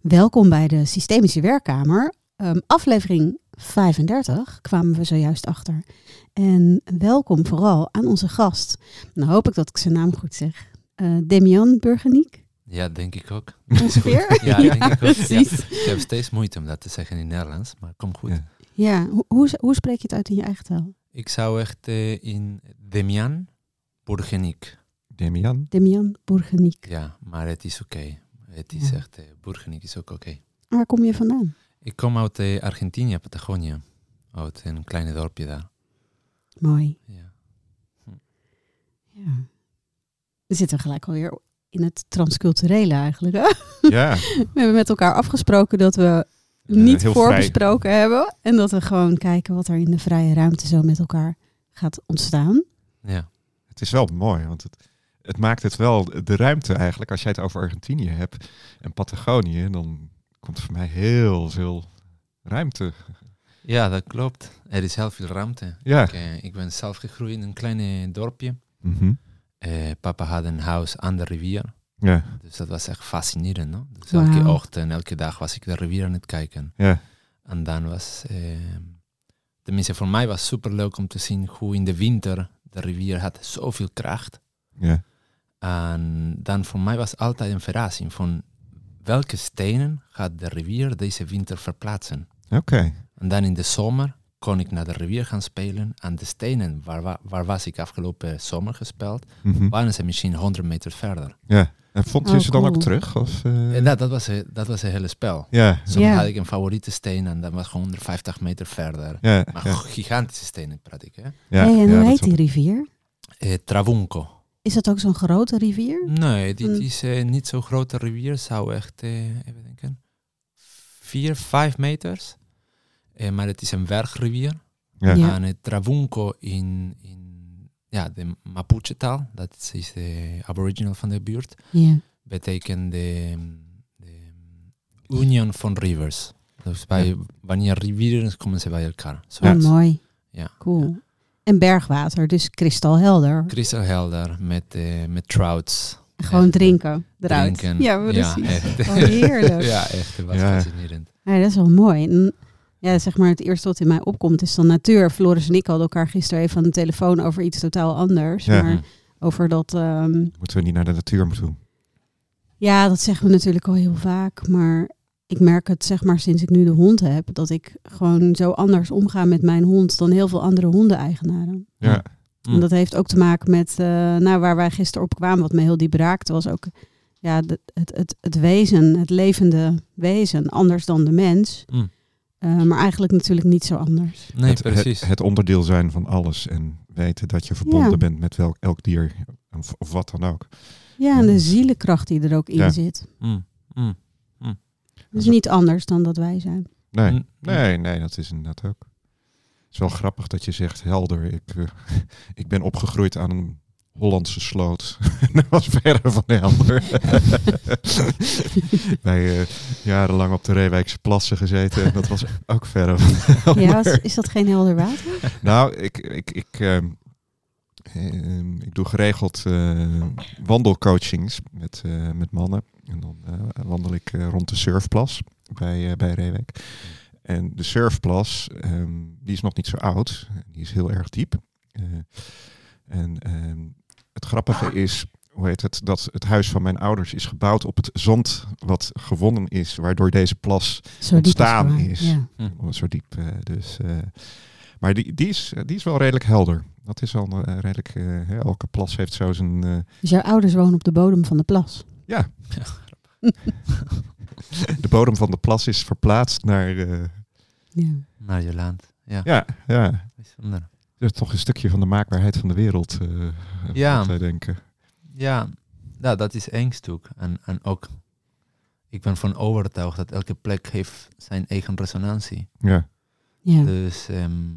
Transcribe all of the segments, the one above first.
Welkom bij de Systemische Werkkamer. Um, aflevering 35 kwamen we zojuist achter. En welkom vooral aan onze gast. Nou hoop ik dat ik zijn naam goed zeg. Uh, Demian Burgeniek. Ja, denk ik ook. Ongeveer? ja, denk ik ook. Ja. Ik heb steeds moeite om dat te zeggen in Nederlands, maar kom goed. Ja, ja. Hoe, hoe, spreek je het uit in je eigen taal? Ik zou echt uh, in Demian Burgeniek. Demian? Demian Burgeniek. Ja, maar het is oké. Okay. Het is ja. echt, uh, Burgeniek is ook oké. Okay. Waar kom je vandaan? Ik kom uit uh, Argentinië, Patagonië. Uit een kleine dorpje daar. Mooi. Ja. Hm. ja. We zitten gelijk alweer in het transculturele eigenlijk. Hè? Ja. We hebben met elkaar afgesproken dat we niet uh, voorbesproken hebben. En dat we gewoon kijken wat er in de vrije ruimte zo met elkaar gaat ontstaan. Ja. Het is wel mooi, want het, het maakt het wel de ruimte eigenlijk. Als jij het over Argentinië hebt en Patagonië, dan komt er voor mij heel veel ruimte. Ja, dat klopt. Er is heel veel ruimte. Ja. Ik, uh, ik ben zelf gegroeid in een klein dorpje. Mm -hmm. uh, papa had een huis aan de rivier. Ja. Dus dat was echt fascinerend. No? Dus wow. elke ochtend, elke dag was ik de rivier aan het kijken. Ja. En dan was, uh, tenminste voor mij was het super leuk om te zien hoe in de winter de rivier had zoveel kracht. Ja. En dan voor mij was altijd een verrassing van welke stenen gaat de rivier deze winter verplaatsen. Oké. Okay. En dan in de zomer kon ik naar de rivier gaan spelen. En de stenen waar, waar was ik afgelopen zomer gespeeld, mm -hmm. waren ze misschien 100 meter verder. Ja. En vond je Oh, ze dan cool. ook terug? Of, uh... En dat, dat, was, een- dat was een hele spel. Ja. Soms Ja. had ik een favoriete steen en dat was gewoon 150 meter verder. Ja, Maar ja, gigantische stenen praat ik. Hè? ja, hey, en ja, hoe heet die rivier? Eh, Travunco. Is dat ook zo'n grote rivier? Nee, dit Mm. is eh, niet zo'n grote rivier. Zou echt, eh, even denken, vier, vijf meters. Eh, maar het is een bergrivier. Ja. Ja. En het Travunco in, in ja, de Mapuche-taal, dat is de aboriginal van de buurt, Ja. betekent de, de union van rivers. Dus bij, Ja. wanneer rivieren komen ze bij elkaar. Zo Oh, mooi. Ja. Cool. En bergwater, dus kristalhelder. Kristalhelder met, eh, met trouts. Gewoon Echt, drinken eruit. Drinken. Ja, precies. echt. Oh, heerlijk. ja, echt. Was Ja. fascinerend. Ja, dat is wel mooi. En, ja, zeg maar het eerste wat in mij opkomt is dan natuur. Floris en ik hadden elkaar gisteren even aan de telefoon over iets totaal anders. Ja. Maar over dat... ehm, Moeten we niet naar de natuur moeten? ja, dat zeggen we natuurlijk al heel vaak. Maar ik merk het zeg maar sinds ik nu de hond heb. Dat ik gewoon zo anders omga met mijn hond dan heel veel andere hondeneigenaren. Ja. Mm. En dat heeft ook te maken met eh, nou, waar wij gisteren op kwamen, wat me heel diep raakte, was ook ja, de- het, het, het wezen, het levende wezen, anders dan de mens. Mm. Eh, maar eigenlijk natuurlijk niet zo anders. Nee, het, precies. Het, het onderdeel zijn van alles en weten dat je verbonden Ja. bent met welk, elk dier of, of wat dan ook. Ja, en de zielenkracht die er ook in Ja. zit. Mm. Mm. Dus niet anders dan dat wij zijn. Nee, Mm. nee, nee, dat is inderdaad ook. Het is wel grappig dat je zegt helder. Ik, eh, ik ben opgegroeid aan een Hollandse sloot. dat was verre van helder. Wij eh, jarenlang op de Reewijkse plassen gezeten. En dat was ook verre van helder. Ja, is, is dat geen helder water? Nou, ik, ik, ik, ehm, ik doe geregeld eh, wandelcoachings met, eh, met mannen. En dan eh, wandel ik eh, rond de surfplas bij, eh, bij Reewijk. En de surfplas, ehm, die is nog niet zo oud. Die is heel erg diep. Eh, en ehm, het grappige is, hoe heet het, dat het huis van mijn ouders is gebouwd op het zand wat gewonnen is, waardoor deze plas Zo Ontstaan is. Ja. Oh, zo diep. eh, dus, eh, maar die, die, is, die is wel redelijk helder. Dat is wel eh, redelijk. eh, hè, elke plas heeft zo zijn. eh, Dus jouw ouders wonen op de bodem van de plas. ja. de bodem van de plas is verplaatst naar. eh, Ja. Naar je land. Ja, ja, ja. bijzonder. Dat is toch een stukje van de maakbaarheid van de wereld. eh Ja. wat wij denken. Ja, ja, dat is één stuk. En, en ook, ik ben van overtuigd dat elke plek heeft zijn eigen resonantie. Ja, Ja. Dus ehm,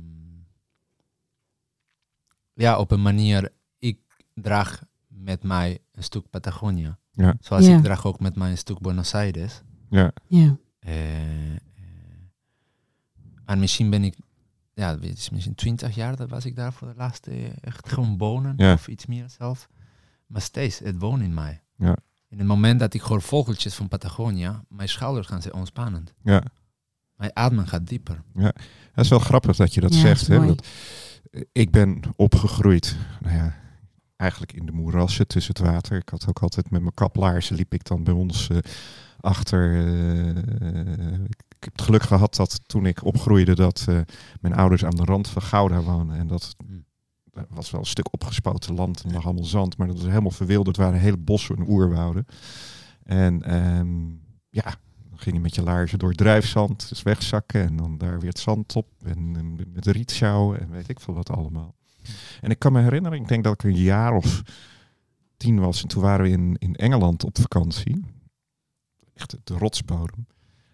ja, op een manier, ik draag met mij een stuk Patagonië. Ja. Zoals Ja. ik draag ook met mij een stuk Buenos Aires. ja, ja. Eh, eh, en misschien ben ik, ja, het is misschien twintig jaar, dat was ik daar voor de laatste echt gewoon wonen. Ja. Of iets meer zelf. Maar steeds, het woont in mij. Ja. In het moment dat ik hoor vogeltjes van Patagonia, mijn schouders gaan ze ontspannend. Ja. Mijn adem gaat dieper. Dat is wel grappig dat je dat Ja, zegt. Hè? mooi. Want ik ben opgegroeid, nou ja, eigenlijk in de moerassen tussen het water. Ik had ook altijd met mijn kaplaarzen liep ik dan bij ons eh, achter. eh, ik heb het geluk gehad dat toen ik opgroeide dat eh, mijn ouders aan de rand van Gouda wonen. En dat Mm. dat was wel een stuk opgespoten land en lag allemaal zand. Maar dat was helemaal verwilderd. Het waren hele bossen en oerwouden. En ehm, ja, ging je met je laarzen door drijfzand, dus wegzakken en dan daar weer het zand op en, en met riet sjouwen en weet ik veel wat allemaal. En ik kan me herinneren, ik denk dat ik een jaar of tien was en toen waren we in, in Engeland op vakantie. Echt de rotsbodem.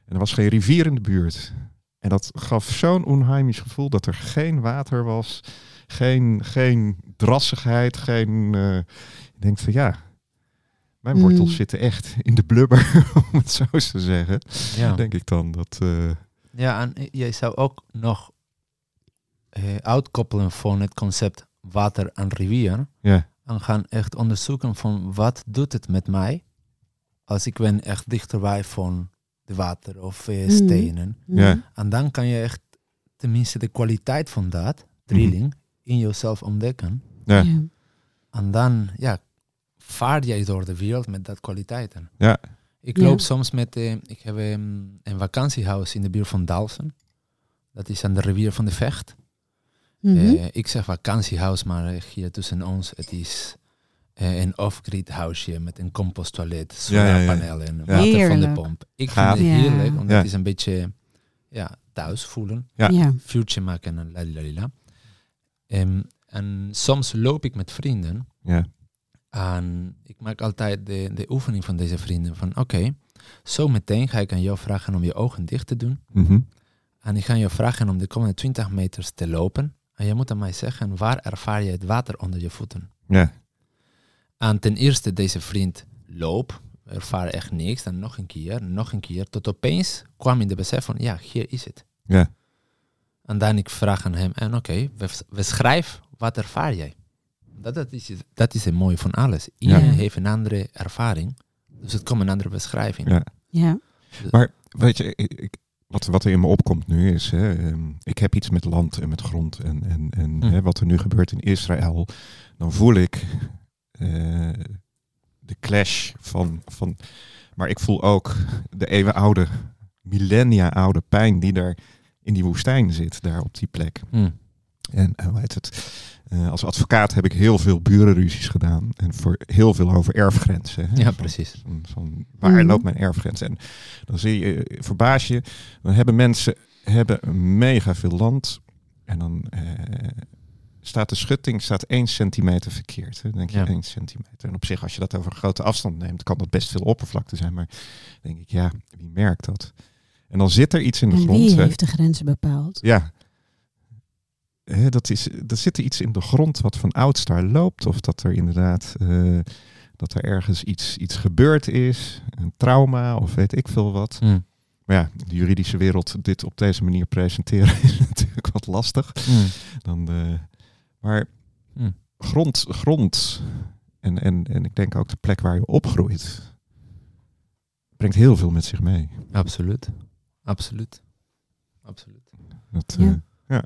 En er was geen rivier in de buurt. En dat gaf zo'n onheimisch gevoel dat er geen water was, geen, geen drassigheid, geen... eh, ik denk van ja, mijn Mm. wortels zitten echt in de blubber, om het zo eens te zeggen. Ja, Denk ik dan. Dat, eh, ja en jij zou ook nog eh, uitkoppelen van het concept water en rivier. ja, En gaan echt onderzoeken van wat doet het met mij als ik ben echt dichterbij van de water of eh, Mhm. stenen. Ja. En dan kan je echt tenminste de kwaliteit van dat, trilling, in jezelf ontdekken. ja, Ja. En dan ja, vaar jij door de wereld met dat kwaliteiten. Ja. Ik Ja. loop soms met, eh, ik heb ehm, een vakantiehuis in de buurt van Dalsen. Dat is aan de rivier van de Vecht. Mhm. Eh, ik zeg vakantiehuis, maar eh, hier tussen ons, het is eh, een off-grid huisje met een composttoilet, Ja, ja, ja. solarpanelen, en Ja. water van de pomp. Ik Gaaf. vind het Ja. heerlijk, want Ja. het is een beetje ja, thuis voelen, Ja. ja. vuurtje maken en lalalala. Ehm, en soms loop ik met vrienden ja, en ik maak altijd de, de oefening van deze vrienden van oké, zo meteen ga ik aan jou vragen om je ogen dicht te doen. mhm, En ik ga je vragen om de komende 20 meters te lopen. En je moet aan mij zeggen, waar ervaar je het water onder je voeten? ja, En ten eerste, deze vriend loop, ervaar echt niks. Dan nog een keer, nog een keer. Tot opeens kwam in de besef van, ja, hier is het. ja, En dan ik vraag aan hem, en oké, we, we schrijf, wat ervaar jij? Dat, dat, is, het- dat is het mooie van alles. Iedereen Ja. heeft een andere ervaring. Dus het komt een andere beschrijving. Ja. Ja. Weet je, ik, ik- wat, wat er in me opkomt nu is, hè, ehm, ik heb iets met land en met grond en, en, en Hm. hè, wat er nu gebeurt in Israël, dan voel ik eh, de clash van, van, maar ik voel ook de eeuwenoude, millennia oude pijn die daar in die woestijn zit, daar op die plek. Hm. En hoe heet het? Eh, als advocaat heb ik heel veel burenruzies gedaan. En voor heel veel over erfgrenzen. hè. Ja, Van- precies. Van, van waar Mhm. loopt mijn erfgrens? En dan zie je, eh, verbaas je, dan hebben mensen hebben mega veel land. En dan eh, staat de schutting staat één centimeter verkeerd. Hè? Dan denk je Ja. één centimeter. En op zich, als je dat over een grote afstand neemt, kan dat best veel oppervlakte zijn. Maar dan denk ik, ja, wie merkt dat? En dan zit er iets in de En grond. wie hè. heeft de grenzen bepaald? Ja. Hè, dat is, er zit er iets in de grond wat van ouds daar loopt. Of dat er inderdaad eh, dat er ergens iets, iets gebeurd is. Een trauma of weet ik veel wat. Hm. Maar ja, de juridische wereld dit op deze manier presenteren is natuurlijk wat lastig. Hm. Dan, eh, maar Hm. grond, grond en, en, en ik denk ook de plek waar je opgroeit, brengt heel veel met zich mee. Absoluut. Absoluut. Absoluut. Dat, Ja. eh,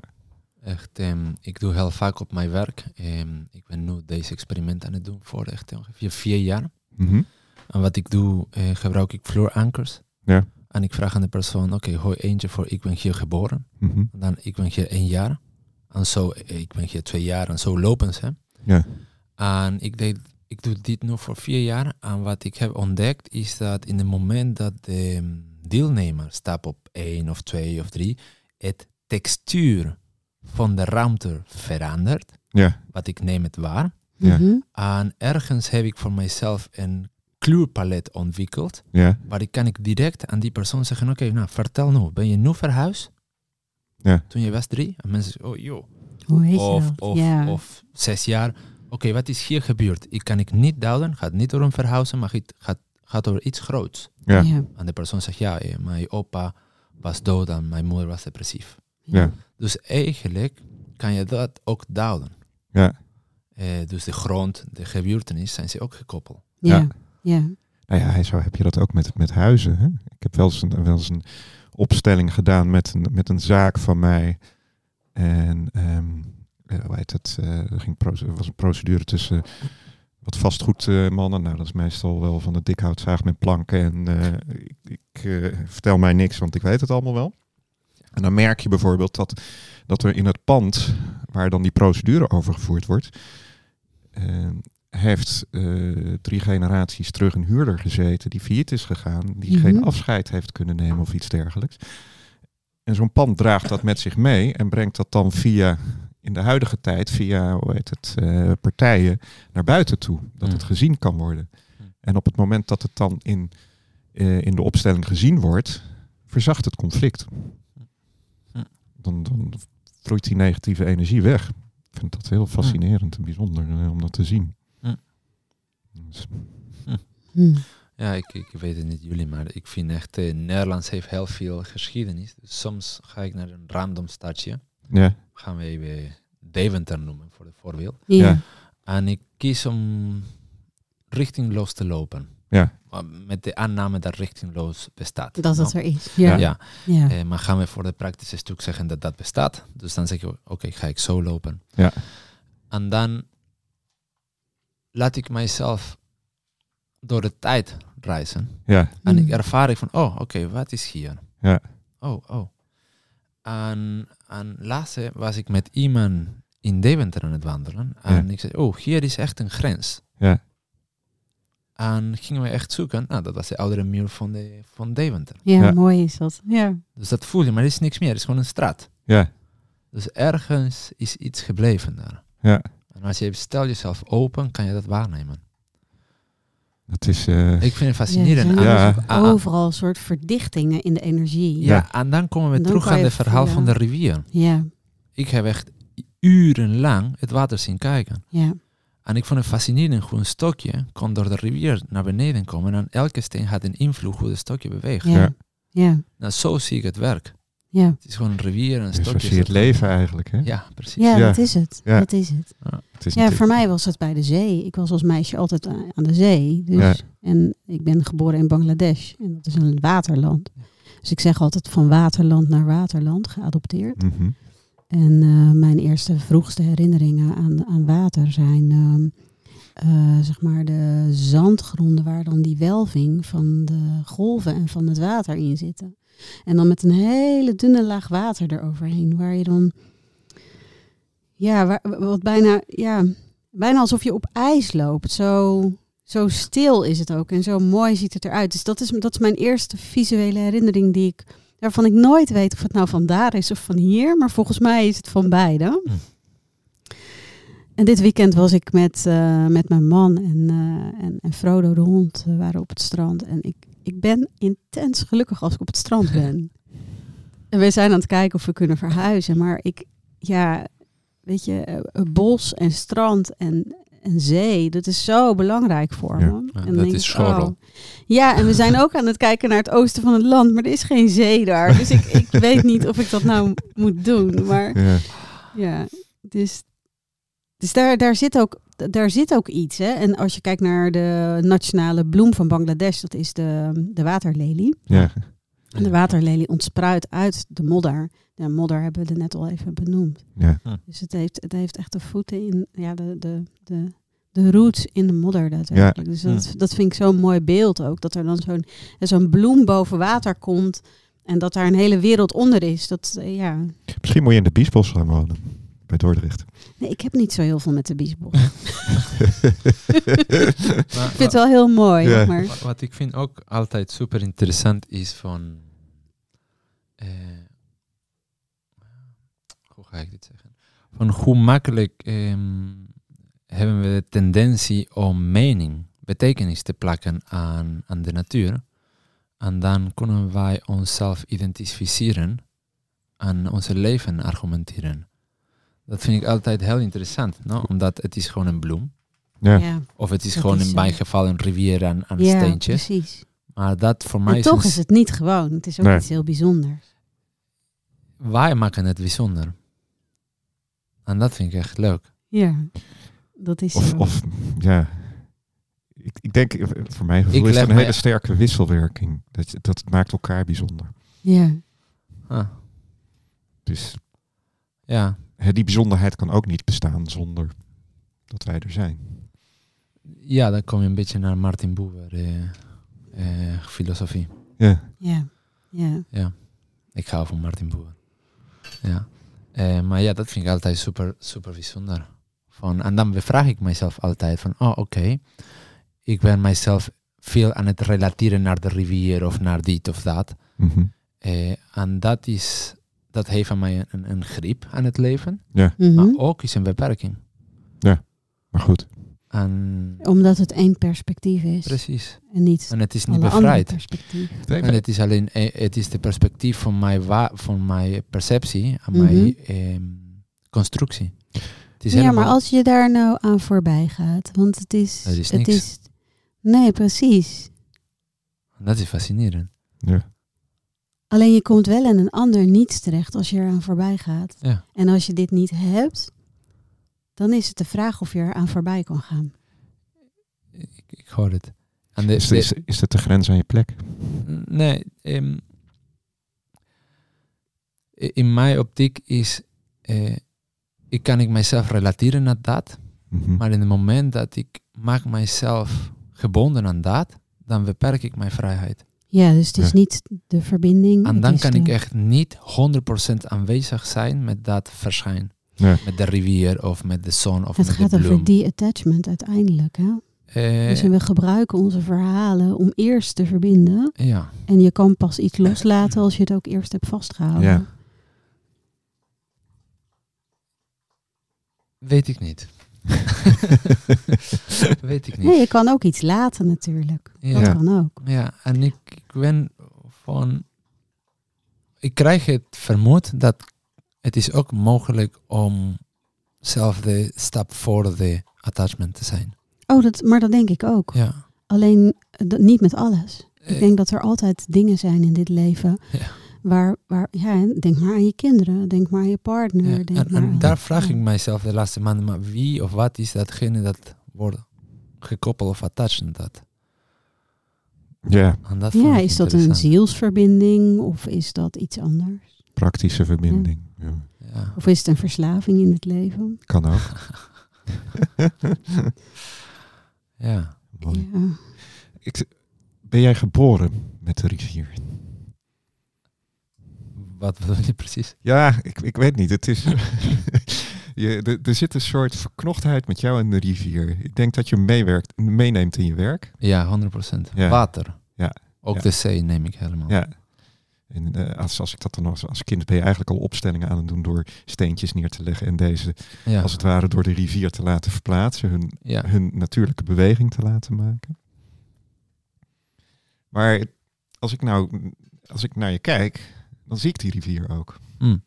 Echt, ehm, ik doe heel vaak op mijn werk. ehm, ik ben nu deze experiment aan het doen voor echt ongeveer vier jaar. mhm. En wat ik doe, eh, gebruik ik vloerankers. Ja. En ik vraag aan de persoon, oké, gooi eentje voor ik ben hier geboren. Mhm. Dan ik ben hier één jaar. En zo, eh, ik ben hier twee jaar en zo lopen ze. Ja. En ik, deed, ik doe dit nu voor vier jaar. En wat ik heb ontdekt is dat in het moment dat de ehm, deelnemer stap op één of twee of drie, het textuur van de ruimte verandert. Ja. Wat ik neem het waar. Ja. Mhm. En ergens heb ik voor mijzelf een kleurpalet ontwikkeld. Ja. Waar ik kan ik direct aan die persoon zeggen, oké, nou vertel nu, ben je nu verhuisd? Ja. Toen je was drie? En mensen zeggen, oh joh. Hoe weet Of, je dat? of, ja. of zes jaar. Oké, wat is hier gebeurd? Ik kan ik niet duiden, gaat niet door een verhuizen, maar het gaat, gaat over iets groots. Ja. Ja. En de persoon zegt, ja, eh, mijn opa was dood en mijn moeder was depressief. Ja. Dus eigenlijk kan je dat ook duiden. Ja. Eh, dus de grond, de gebeurtenis zijn ze ook gekoppeld. Ja. Ja. ja. Nou ja, zo heb je dat ook met, met huizen. Hè? Ik heb wel eens een, wel eens een opstelling gedaan met een, met een zaak van mij. En ehm eh, hoe heet het? eh, er ging was een procedure tussen wat vastgoedmannen. nou, dat is meestal wel van de dikhoutzaag met planken. En eh, ik, ik vertel mij niks, want ik weet het allemaal wel. En dan merk je bijvoorbeeld dat, dat er in het pand waar dan die procedure over gevoerd wordt, eh, heeft eh, drie generaties terug een huurder gezeten die failliet is gegaan, die Mhm. geen afscheid heeft kunnen nemen of iets dergelijks. En zo'n pand draagt dat met zich mee en brengt dat dan via, in de huidige tijd, via hoe heet het, eh, partijen naar buiten toe. Dat het gezien kan worden. Mm. En op het moment dat het dan in, eh, in de opstelling gezien wordt, verzacht het conflict. Dan, dan vloeit die negatieve energie weg. Ik vind dat heel fascinerend en bijzonder eh, om dat te zien. Mm. Dus, Hm. Ja, ik, ik weet het niet jullie, maar ik vind echt, eh, Nederlands heeft heel veel geschiedenis. Dus soms ga ik naar een random stadje, ja, gaan we even Deventer noemen voor het voorbeeld. Ja. Ja. En ik kies om richtingloos te lopen. Ja. Maar Met de aanname dat richtingloos bestaat. Dat Nou, het er is. Ja. Ja, Ja. eh, maar gaan we voor het praktische stuk zeggen dat dat bestaat. Dus dan zeg je, oké, ga ik zo lopen. Ja. En dan laat ik mijzelf door de tijd reizen. ja, En ik Mm. ervaar ik van, oh, oké, wat is hier? Ja. Oh, oh. En, en laatst was ik met iemand in Deventer aan het wandelen. En ik zei, oh, hier is echt een grens. Ja. En gingen we echt zoeken. Nou, dat was de oudere muur van, de, van Deventer. Ja, Ja. mooi is dat. Ja. Dus dat voel je, maar er is niks meer. Het is gewoon een straat. ja, Dus ergens is iets gebleven daar. ja. En als je stel jezelf open, kan je dat waarnemen. Dat is... eh, Ik vind het er fascinerend. Ja. aan- aan- overal soort verdichtingen in de energie. ja, Ja. en dan komen we dan terug aan het verhaal van de rivier. Ja, Ik heb echt urenlang het water zien kijken. ja. En ik vond het fascinerend hoe een stokje kon door de rivier naar beneden komen. En elke steen had een invloed hoe het stokje beweegt. Ja. Ja. Ja. Nou, zo zie ik het werk. Ja. Het is gewoon een rivier en een dus zo stokje. zie je het leven eigenlijk. Hè? Ja, precies. Ja, Ja. dat is het. Ja. Dat is het. Het is Ja, voor mij was het bij de zee. Ik was als meisje altijd aan de zee. Dus, Ja. En ik ben geboren in Bangladesh. En dat is een waterland. Dus ik zeg altijd van waterland naar waterland, geadopteerd. Mhm. En eh, mijn eerste vroegste herinneringen aan, aan water zijn ehm, eh, zeg maar de zandgronden waar dan die welving van de golven en van het water in zitten. En dan met een hele dunne laag water eroverheen, waar je dan, ja, wat bijna, ja, bijna alsof je op ijs loopt. Zo, zo stil is het ook en zo mooi ziet het eruit. Dus dat is, dat is mijn eerste visuele herinnering die ik waarvan ik nooit weet of het nou van daar is of van hier. Maar volgens mij is het van beide. Hm. En dit weekend was ik met, eh, met mijn man en, eh, en, en Frodo de hond. We waren op het strand. En ik, ik ben intens gelukkig als ik op het strand ben. en we zijn aan het kijken of we kunnen verhuizen. Maar ik, ja, weet je, eh, bos en strand en, en zee, dat is zo belangrijk voor Ja. me. En dat is Schorrel. oh. Ja, en we zijn ook aan het kijken naar het oosten van het land, maar er is geen zee daar. Dus ik, ik weet niet of ik dat nou moet doen. Maar Ja. ja, dus, dus daar, daar, zit ook, daar zit ook iets. Hè? En als je kijkt naar de nationale bloem van Bangladesh, dat is de, de waterlelie. Ja. En de waterlelie ontspruit uit de modder. De modder hebben we er net al even benoemd. Ja. Dus het heeft, het heeft echt de voeten in, ja, de, de, de, de roots in de modder daadwerkelijk. Dus dat, dat vind ik zo'n mooi beeld ook. Dat er dan zo'n zo'n bloem boven water komt en dat daar een hele wereld onder is. Dat, eh, ja. Misschien moet je in de Biesbos gaan wonen. Bij Dordrecht. Nee, ik heb niet zo heel veel met de biesbos. Ik vind het wel heel mooi, Ja. maar... Wa- Wat ik vind ook altijd super interessant is van. eh, ga ik dit zeggen? Van hoe makkelijk ehm, hebben we de tendentie om mening, betekenis te plakken aan, aan de natuur. En dan kunnen wij onszelf identificeren en onze leven argumenteren. Dat vind ik altijd heel interessant, no? omdat het is gewoon een bloem. Ja. Ja, Of het is Dat gewoon is, in mijn geval een rivier aan, aan ja steentjes. precies. Maar dat voor mij En is toch een is het niet gewoon. Het is ook Nee. iets heel bijzonders. wij maken het bijzonder. En dat vind ik echt leuk. Ja, dat is Of, zo. of ja, ik, ik denk, voor mijn gevoel Ik is het een mij- hele sterke wisselwerking. Dat, dat maakt elkaar bijzonder. Ja. Ah, Dus ja. hè, die bijzonderheid kan ook niet bestaan zonder dat wij er zijn. ja, dan kom je een beetje naar Martin Boer eh, eh, filosofie. Ja, Ja. Ja. Ik hou van Martin Boer. Ja. Eh, maar ja, dat vind ik altijd super, super bijzonder. Van, en dan bevraag ik mezelf altijd van, oh oké, ik ben mijzelf veel aan het relateren naar de rivier of naar dit of dat. Mhm. Eh, en dat is, dat heeft aan mij een, een grip aan het leven, Mhm. maar ook is een beperking. maar goed. En Omdat het één perspectief is. precies. En niet En het is niet alle andere bevrijd. perspectieven. En het is alleen, eh, het is de perspectief van mijn, wa- van mijn perceptie en Mhm. mijn ehm, constructie. Het is Ja, helemaal, maar als je daar nou aan voorbij gaat, want het is... Is het is nee, precies. dat is fascinerend. Ja. Alleen je komt wel in een ander niets terecht als je eraan voorbij gaat. Ja. En als je dit niet hebt, dan is het de vraag of je eraan voorbij kan gaan. Ik, ik hoor het. En de, Is, de- is, is dat de grens aan je plek? nee, ehm, in mijn optiek is, eh, ik kan ik mijzelf relateren naar dat, Mhm. maar in het moment dat ik maak mijzelf gebonden aan dat, dan beperk ik mijn vrijheid. Ja, dus het is Ja. niet de verbinding. En dan kan de- ik echt niet 100% aanwezig zijn met dat verschijn. Met de rivier of met de zon of Het met gaat de bloem. over die attachment uiteindelijk. Hè? Eh, Dus we gebruiken onze verhalen om eerst te verbinden. ja, En je kan pas iets loslaten als je het ook eerst hebt vastgehouden. Ja. weet ik niet. weet ik niet. Nee, je kan ook iets laten natuurlijk. Dat Ja. kan ook. Ja, en ik, ik ben van... Ik krijg het vermoed dat het is ook mogelijk om zelf de stap voor de attachment te zijn. Oh, dat, maar dat denk ik ook. Ja. Alleen eh, dat- niet met alles. Ik Eh, denk dat er altijd dingen zijn in dit leven Ja. waar, waar, ja, denk maar aan je kinderen, denk maar aan je partner. ja, Denk En, maar en aan- daar vraag ik mijzelf de laatste maanden, maar wie of wat is datgene dat wordt gekoppeld of attached aan dat? Ja, Ja, is dat een zielsverbinding of is dat iets anders? Praktische verbinding. Ja. Ja. Of is het een verslaving in het leven? Kan ook. ja. Mooi. Ja. Ik, ben jij geboren met de rivier? Wat bedoel je precies? Ja, ik, ik weet niet. Het is. je, er- er zit een soort verknochtheid met jou en de rivier. Ik denk dat je meewerkt, meeneemt in je werk. Ja, 100%. Ja. Water. Ja. Ook Ja. de zee neem ik helemaal. Ja. En eh, als, als ik dat dan als, als kind ben je eigenlijk al opstellingen aan het doen door steentjes neer te leggen en deze Ja. als het ware door de rivier te laten verplaatsen, hun, ja. hun natuurlijke beweging te laten maken. Maar als ik nou, als ik naar je kijk, dan zie ik die rivier ook. Mm.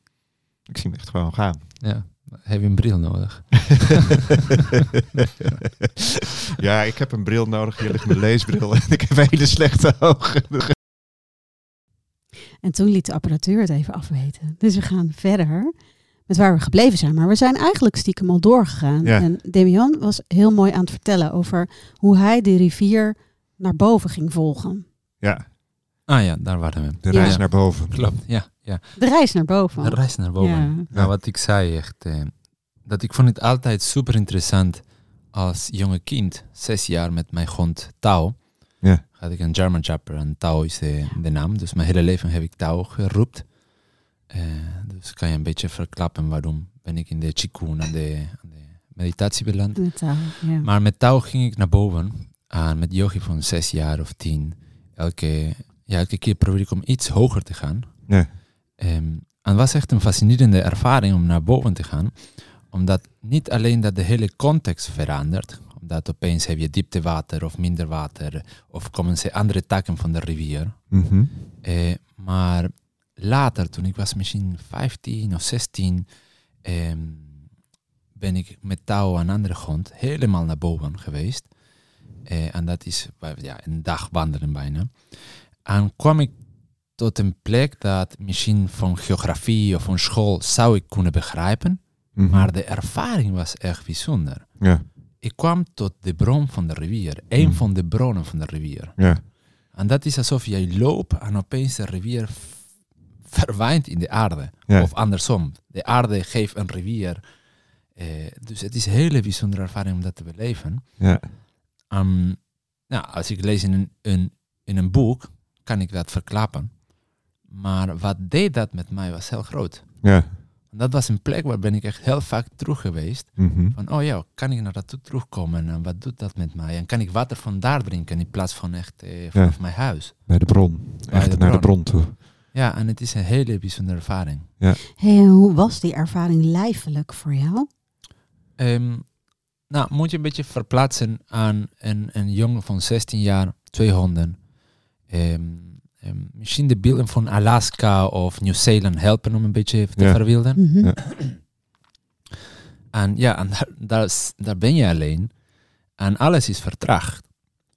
Ik zie hem echt gewoon gaan. ja. Heb je een bril nodig? ja, ik heb een bril nodig. Hier ligt mijn leesbril en ik heb hele slechte ogen. En toen liet de apparatuur het even afweten. Dus we gaan verder met waar we gebleven zijn. Maar we zijn eigenlijk stiekem al doorgegaan. Ja. En Demian was heel mooi aan het vertellen over hoe hij de rivier naar boven ging volgen. Ja, Ah ja, daar waren we. de Ja. reis naar boven. Klopt, ja. ja. De reis naar boven. De reis naar boven. Ja. Nou, wat ik zei echt, eh, dat ik vond het altijd super interessant als jonge kind, zes jaar met mijn hond Tao. Ja. Had ik een German Shepherd en Tao is de, de naam. Dus mijn hele leven heb ik Tao geroept. Eh, dus kan je een beetje verklappen waarom ben ik in de Qigong aan de, aan de meditatie beland. Met taal, ja. Maar met touw ging ik naar boven. En met yogi van zes jaar of tien. Elke, ja, elke keer probeer ik om iets hoger te gaan. Ja. Ehm, en het was echt een fascinerende ervaring om naar boven te gaan. Omdat niet alleen dat de hele context verandert. Omdat opeens heb je dieptewater of minder water. Of komen ze andere takken van de rivier. Mhm. Eh, maar later, toen ik was misschien 15 of 16, ehm, ben ik met touw en andere grond helemaal naar boven geweest. Eh, en dat is ja, een dag wandelen bijna. En kwam ik tot een plek dat misschien van geografie of van school zou ik kunnen begrijpen. Mhm. Maar de ervaring was echt bijzonder. Ja. Ik kwam tot de bron van de rivier. Een Hmm. van de bronnen van de rivier. Ja. En dat is alsof jij loopt en opeens de rivier v- verdwijnt in de aarde. Ja. Of andersom. De aarde geeft een rivier. Eh, dus het is een hele bijzondere ervaring om dat te beleven. Ja. Ehm, nou, als ik lees in een, een, in een boek, kan ik dat verklappen. Maar wat deed dat met mij was heel groot. Ja. Dat was een plek waar ben ik echt heel vaak terug geweest. Mhm. Van, oh ja, kan ik naar dat toe terugkomen en wat doet dat met mij? En kan ik water van daar drinken in plaats van echt eh, vanaf mijn huis? Bij de bron. Echt de naar de bron. toe. Ja, en het is een hele bijzondere ervaring. Hey, en hoe was die ervaring lijfelijk voor jou? Ehm, nou, moet je een beetje verplaatsen aan een, een jongen van 16 jaar, twee honden. Ehm, ehm, misschien de beelden van Alaska of Nieuw-Zeeland helpen om een beetje te Ja. verwilden. Mhm. Ja. En ja, en daar, daar, is- daar ben je alleen. En alles is vertraagd.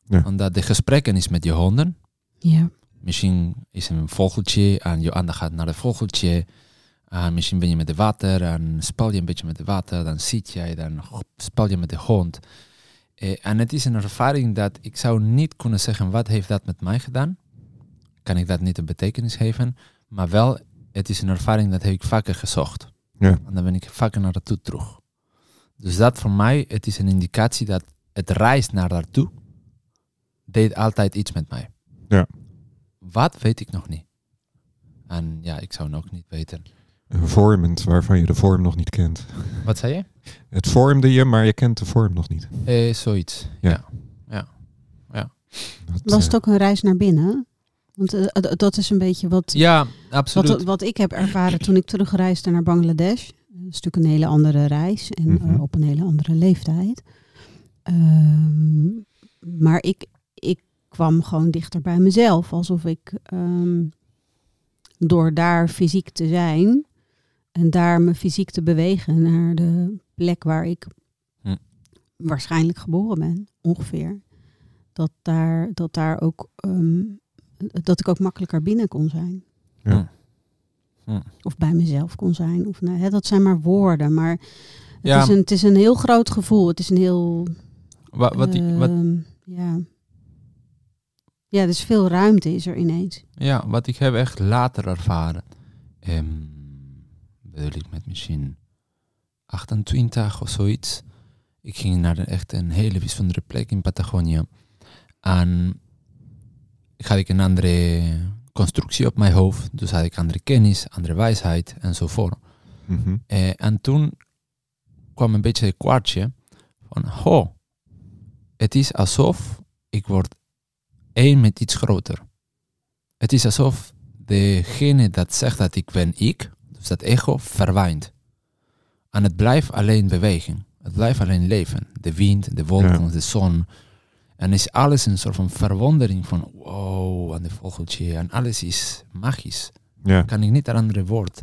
Ja. Omdat de gesprekken is met je honden. Ja. Misschien is er een vogeltje en je aandacht gaat naar het vogeltje. En misschien ben je met het water en spel je een beetje met het water. Dan zit jij, dan spel je met de hond. Eh, en het is een ervaring dat ik zou niet kunnen zeggen wat heeft dat met mij gedaan. Kan ik dat niet een betekenis geven. Maar wel, het is een ervaring dat heb ik vaker gezocht. Ja. En dan ben ik vaker naar naartoe terug. Dus dat voor mij, het is een indicatie dat het reis naar daartoe deed altijd iets met mij. Ja. Wat weet ik nog niet. En ja, ik zou het ook niet weten. Een vormend waarvan je de vorm nog niet kent. Wat zei je? Het vormde je, maar je kent de vorm nog niet. Eh, zoiets. Ja. Ja. Dat, Was eh, het ook een reis naar binnen? Want eh, d- dat is een beetje wat, Ja, absoluut. wat, wat ik heb ervaren toen ik terugreisde naar Bangladesh. Dat is natuurlijk een hele andere reis en eh, Mhm. op een hele andere leeftijd. Ehm, maar ik, ik kwam gewoon dichter bij mezelf. Alsof ik ehm, door daar fysiek te zijn en daar me fysiek te bewegen naar de plek waar ik Hm. waarschijnlijk geboren ben, ongeveer. Dat daar, dat daar ook ehm, dat ik ook makkelijker binnen kon zijn. Ja. Hm. Of bij mezelf kon zijn. Of, nou, hè, dat zijn maar woorden. Maar het, Ja. is een, het is een heel groot gevoel. Het is een heel. Wat, wat, ik, wat, ehm, ja. ja, dus veel ruimte is er ineens. ja, wat ik heb echt later ervaren. Ehm bedoel ik met misschien 28 of zoiets. Ik ging naar een, echt een hele bijzondere plek in Patagonië. En had ik een andere constructie op mijn hoofd. Dus had ik andere kennis, andere wijsheid enzovoort. mhm. Eh, en toen kwam een beetje het kwartje van, ho, het is alsof ik word één met iets groter. Het is alsof degene dat zegt dat ik ben ik, dus dat ego, verdwijnt. En het blijft alleen bewegen. Het blijft alleen leven. De wind, de wolken, Ja. de zon. En is alles een soort van verwondering van, wow, en de vogeltje. En alles is magisch Ja. kan ik niet een andere woord.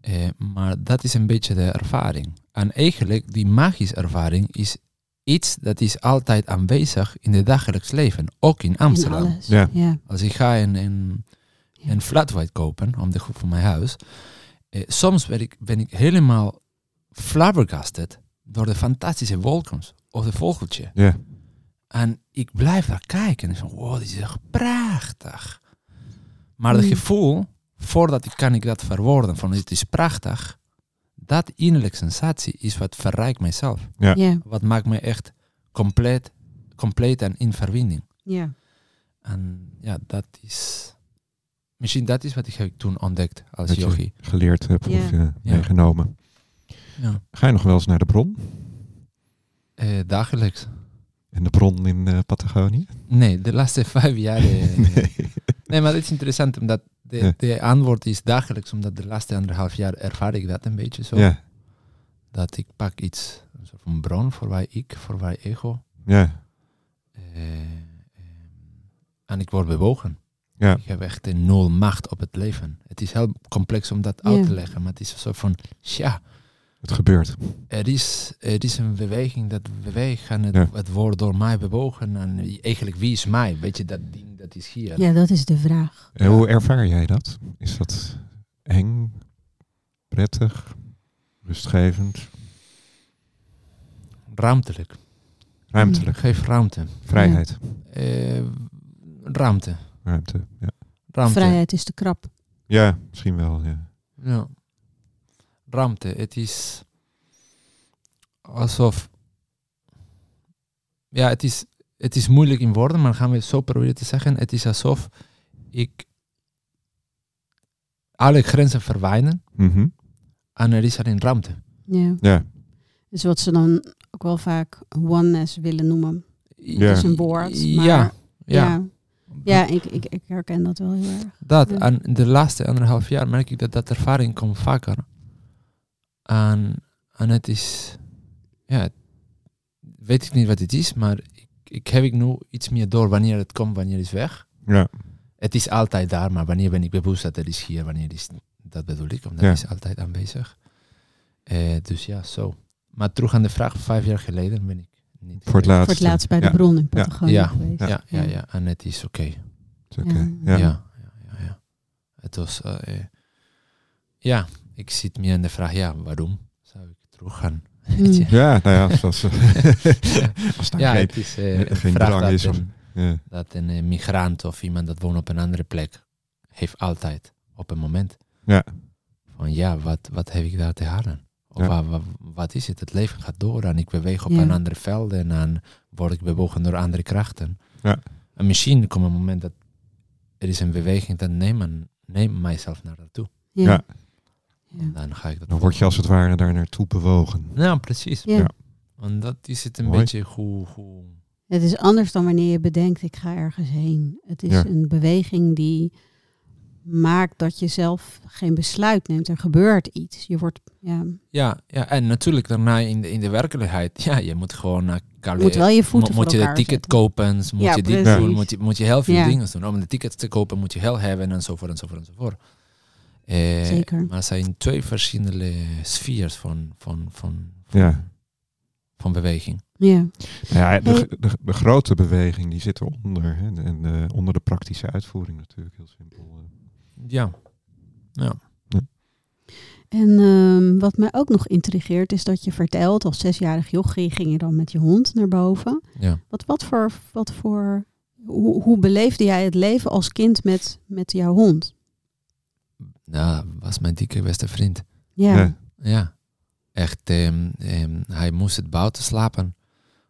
Eh, maar dat is een beetje de ervaring. En eigenlijk, die magische ervaring is iets dat is altijd aanwezig in het dagelijks leven. Ook in Amsterdam. Ja. ja. Als ik ga een, een, een flat white kopen om de groep van mijn huis. Eh, soms ben ik, ben ik helemaal flabbergasted door de fantastische wolken of de vogeltje. Ja. En ik blijf daar kijken en zo, wow, dit is echt prachtig. Maar het Mm. gevoel, voordat ik kan ik dat verwoorden van het is prachtig, dat innerlijke sensatie is wat verrijkt mijzelf. Ja. Ja. Wat maakt me echt compleet, compleet en in verbinding. ja. En ja, dat is... Misschien dat is wat ik heb toen ontdekt als Dat je yogi. geleerd hebt Ja. of meegenomen. Ja. Ga je nog wel eens naar de bron? Eh, dagelijks. In de bron in eh, Patagonië? Nee, de laatste vijf jaar... eh, Nee. Nee, maar het is interessant omdat de, Ja. de antwoord is dagelijks, omdat de laatste anderhalf jaar ervaar ik dat een beetje zo. Ja. Dat ik pak iets, een soort van bron voor wij ik, voor wij ego. Ja. Eh, ehm, en ik word bewogen. Ja. Ik heb echt een nul macht op het leven. Het is heel complex om dat Ja. uit te leggen, maar het is een soort van, ja, Het gebeurt. er is, er is een beweging dat beweegt en het, Ja. het wordt door mij bewogen. En eigenlijk, wie is mij? Weet je, dat ding dat is hier. ja, dat is de vraag. En hoe ervaar jij dat? Is dat eng, prettig, rustgevend? Ruimtelijk. Ruimtelijk. Geef ruimte. Vrijheid. Eh, ruimte. Ruimte. Ja. Ruimte. Vrijheid is te krap. ja, misschien wel. Ja. Ja. Ruimte. Het is alsof. Ja, het is, het is moeilijk in woorden, maar gaan we het zo proberen te zeggen. Het is alsof ik alle grenzen verwijnen Mhm. en er is alleen ruimte. Ja. ja. Dus wat ze dan ook wel vaak oneness willen noemen. Ja. Dat is een woord. Maar, Ja, ja. ja. Ja, ik, ik, ik herken dat wel heel erg. Dat, Ja. en de laatste anderhalf jaar merk ik dat dat ervaring komt vaker. En, en het is, ja, weet ik niet wat het is, maar ik, ik heb ik nu iets meer door wanneer het komt, wanneer het is weg. ja. Het is altijd daar, maar wanneer ben ik bewust dat het is hier, wanneer is, dat bedoel ik, omdat Ja. het is altijd aanwezig. Eh, dus ja, zo. Maar terug aan de vraag, vijf jaar geleden ben ik niet. Voor het laatste. Voor het laatst bij de Ja. bron in Patagonië Ja. geweest. Ja, ja, ja, en het is oké. Oké. Ja. Ja. Ja. Ja, ja, ja, Het was, eh, eh, ja, ik zit meer in de vraag, ja, waarom zou ik terug gaan? Je? Ja, nou ja, als, als, als daar Ja, geen, het is eh, een geen vraag drang dat is of- een, ja. dat een eh, migrant of iemand dat woont op een andere plek heeft altijd op een moment. Ja. Van ja, wat, wat heb ik daar te halen? Of Ja. wa- wa- wat is het? Het leven gaat door en ik beweeg op Ja. een andere velden en dan word ik bewogen door andere krachten. Ja. En misschien komt een moment dat er is een beweging, dan neem, neem mijzelf naar daartoe. Ja. Ja. Ja. Dan ga ik dat Dan word je als het ware daar naartoe bewogen. Ja, precies. Ja. En dat is het een Mooi. beetje hoe, hoe... Het is anders dan wanneer je bedenkt, ik ga ergens heen. Het is Ja. een beweging die maakt dat je zelf geen besluit neemt. Er gebeurt iets. Je wordt, ja, Ja, ja, en natuurlijk daarna in de, in de werkelijkheid, ja, je moet gewoon naar moet wel je voeten Mo- moet je de ticket zetten. kopen, moet Ja, je dit doen, moet je, moet je heel veel Ja. dingen doen. Om de tickets te kopen moet je heel hebben enzovoort enzovoort enzovoort. Eh, Zeker. Maar het zijn twee verschillende sfeers van, van, van, van, Ja. van beweging. Ja. Nou ja, de, de, de grote beweging die zit eronder. Hè, en eh, onder de praktische uitvoering natuurlijk, heel simpel. eh. Ja, ja. En ehm, wat mij ook nog intrigeert is dat je vertelt, als zesjarig jochie ging je dan met je hond naar boven. ja. Wat, wat voor, wat voor hoe, hoe beleefde jij het leven als kind met, met jouw hond? Ja, was mijn dikke beste vriend. Ja. Ja. Ja, echt. ehm, ehm, hij moest het buiten slapen.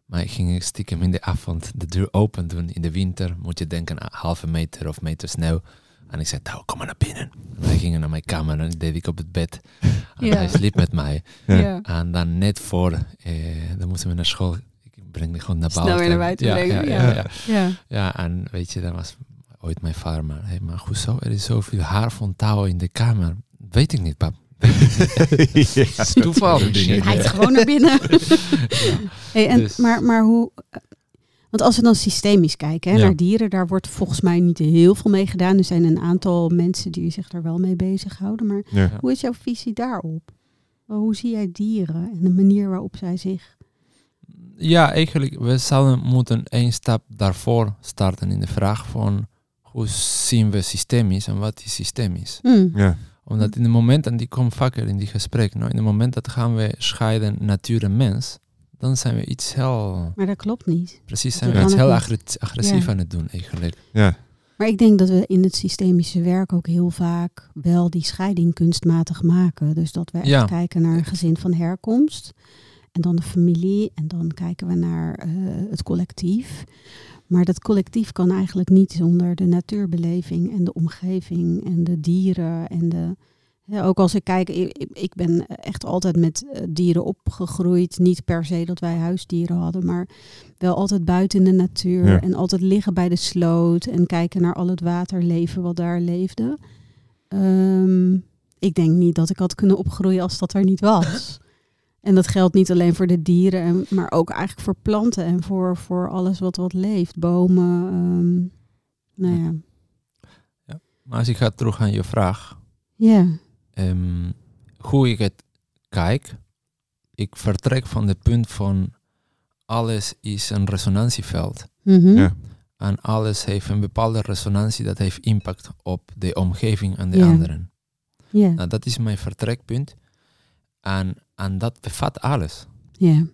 Maar ik ging stiekem in de avond de deur open doen. In de winter moet je denken aan halve meter of meter sneeuw. En ik zei, nou, kom maar naar binnen. En hij ging naar mijn kamer en deed ik op het bed. En Ja. hij sliep met mij. Ja. En dan net voor, eh, dan moesten we naar school. Ik breng die gewoon naar Snel buiten. weer naar buiten ja, brengen, Ja, ja. ja, ja. ja. Ja, en weet je, dat was ooit mijn vader. Maar, hey, maar hoezo? Er is zoveel haar van touw in de kamer. Weet ik niet, pap. ja. Toeval. Hij is gewoon naar binnen. hey, en, Dus- maar, maar hoe... Want als we dan systemisch kijken hè, Ja. naar dieren, daar wordt volgens mij niet heel veel mee gedaan. Er zijn een aantal mensen die zich daar wel mee bezighouden. Maar Ja. hoe is jouw visie daarop? Hoe zie jij dieren en de manier waarop zij zich... Ja, eigenlijk, we zouden moeten één stap daarvoor starten in de vraag van hoe zien we systemisch en wat is systemisch. Hmm. Ja. Omdat in het moment, en die komt vaker in die gesprekken, nou, in het moment dat gaan we scheiden natuur en mens, dan zijn we iets heel, Maar dat klopt niet. precies, zijn Dat we iets heel agressief Ja. aan het doen eigenlijk. Ja. Maar ik denk dat we in het systemische werk ook heel vaak wel die scheiding kunstmatig maken. Dus dat we echt Ja. kijken naar een gezin van herkomst. En dan de familie. En dan kijken we naar eh, het collectief. Maar dat collectief kan eigenlijk niet zonder de natuurbeleving en de omgeving en de dieren. En de, ja, ook als ik kijk, ik, ben echt altijd met eh, dieren opgegroeid. Niet per se dat wij huisdieren hadden, maar wel altijd buiten in de natuur. Ja. En altijd liggen bij de sloot en kijken naar al het waterleven wat daar leefde. Ehm, ik denk niet dat ik had kunnen opgroeien als dat er niet was. En dat geldt niet alleen voor de dieren, en- maar ook eigenlijk voor planten en voor, voor alles wat wat leeft. Bomen. ehm, nou ja. Maar als ik ga terug aan je vraag, Ja. ehm, hoe ik het kijk, ik vertrek van het punt van alles is een resonantieveld. Mhm. Ja. En alles heeft een bepaalde resonantie dat heeft impact op de omgeving en de Ja. anderen. Ja. Nou, dat is mijn vertrekpunt. En, en dat bevat alles. Ja.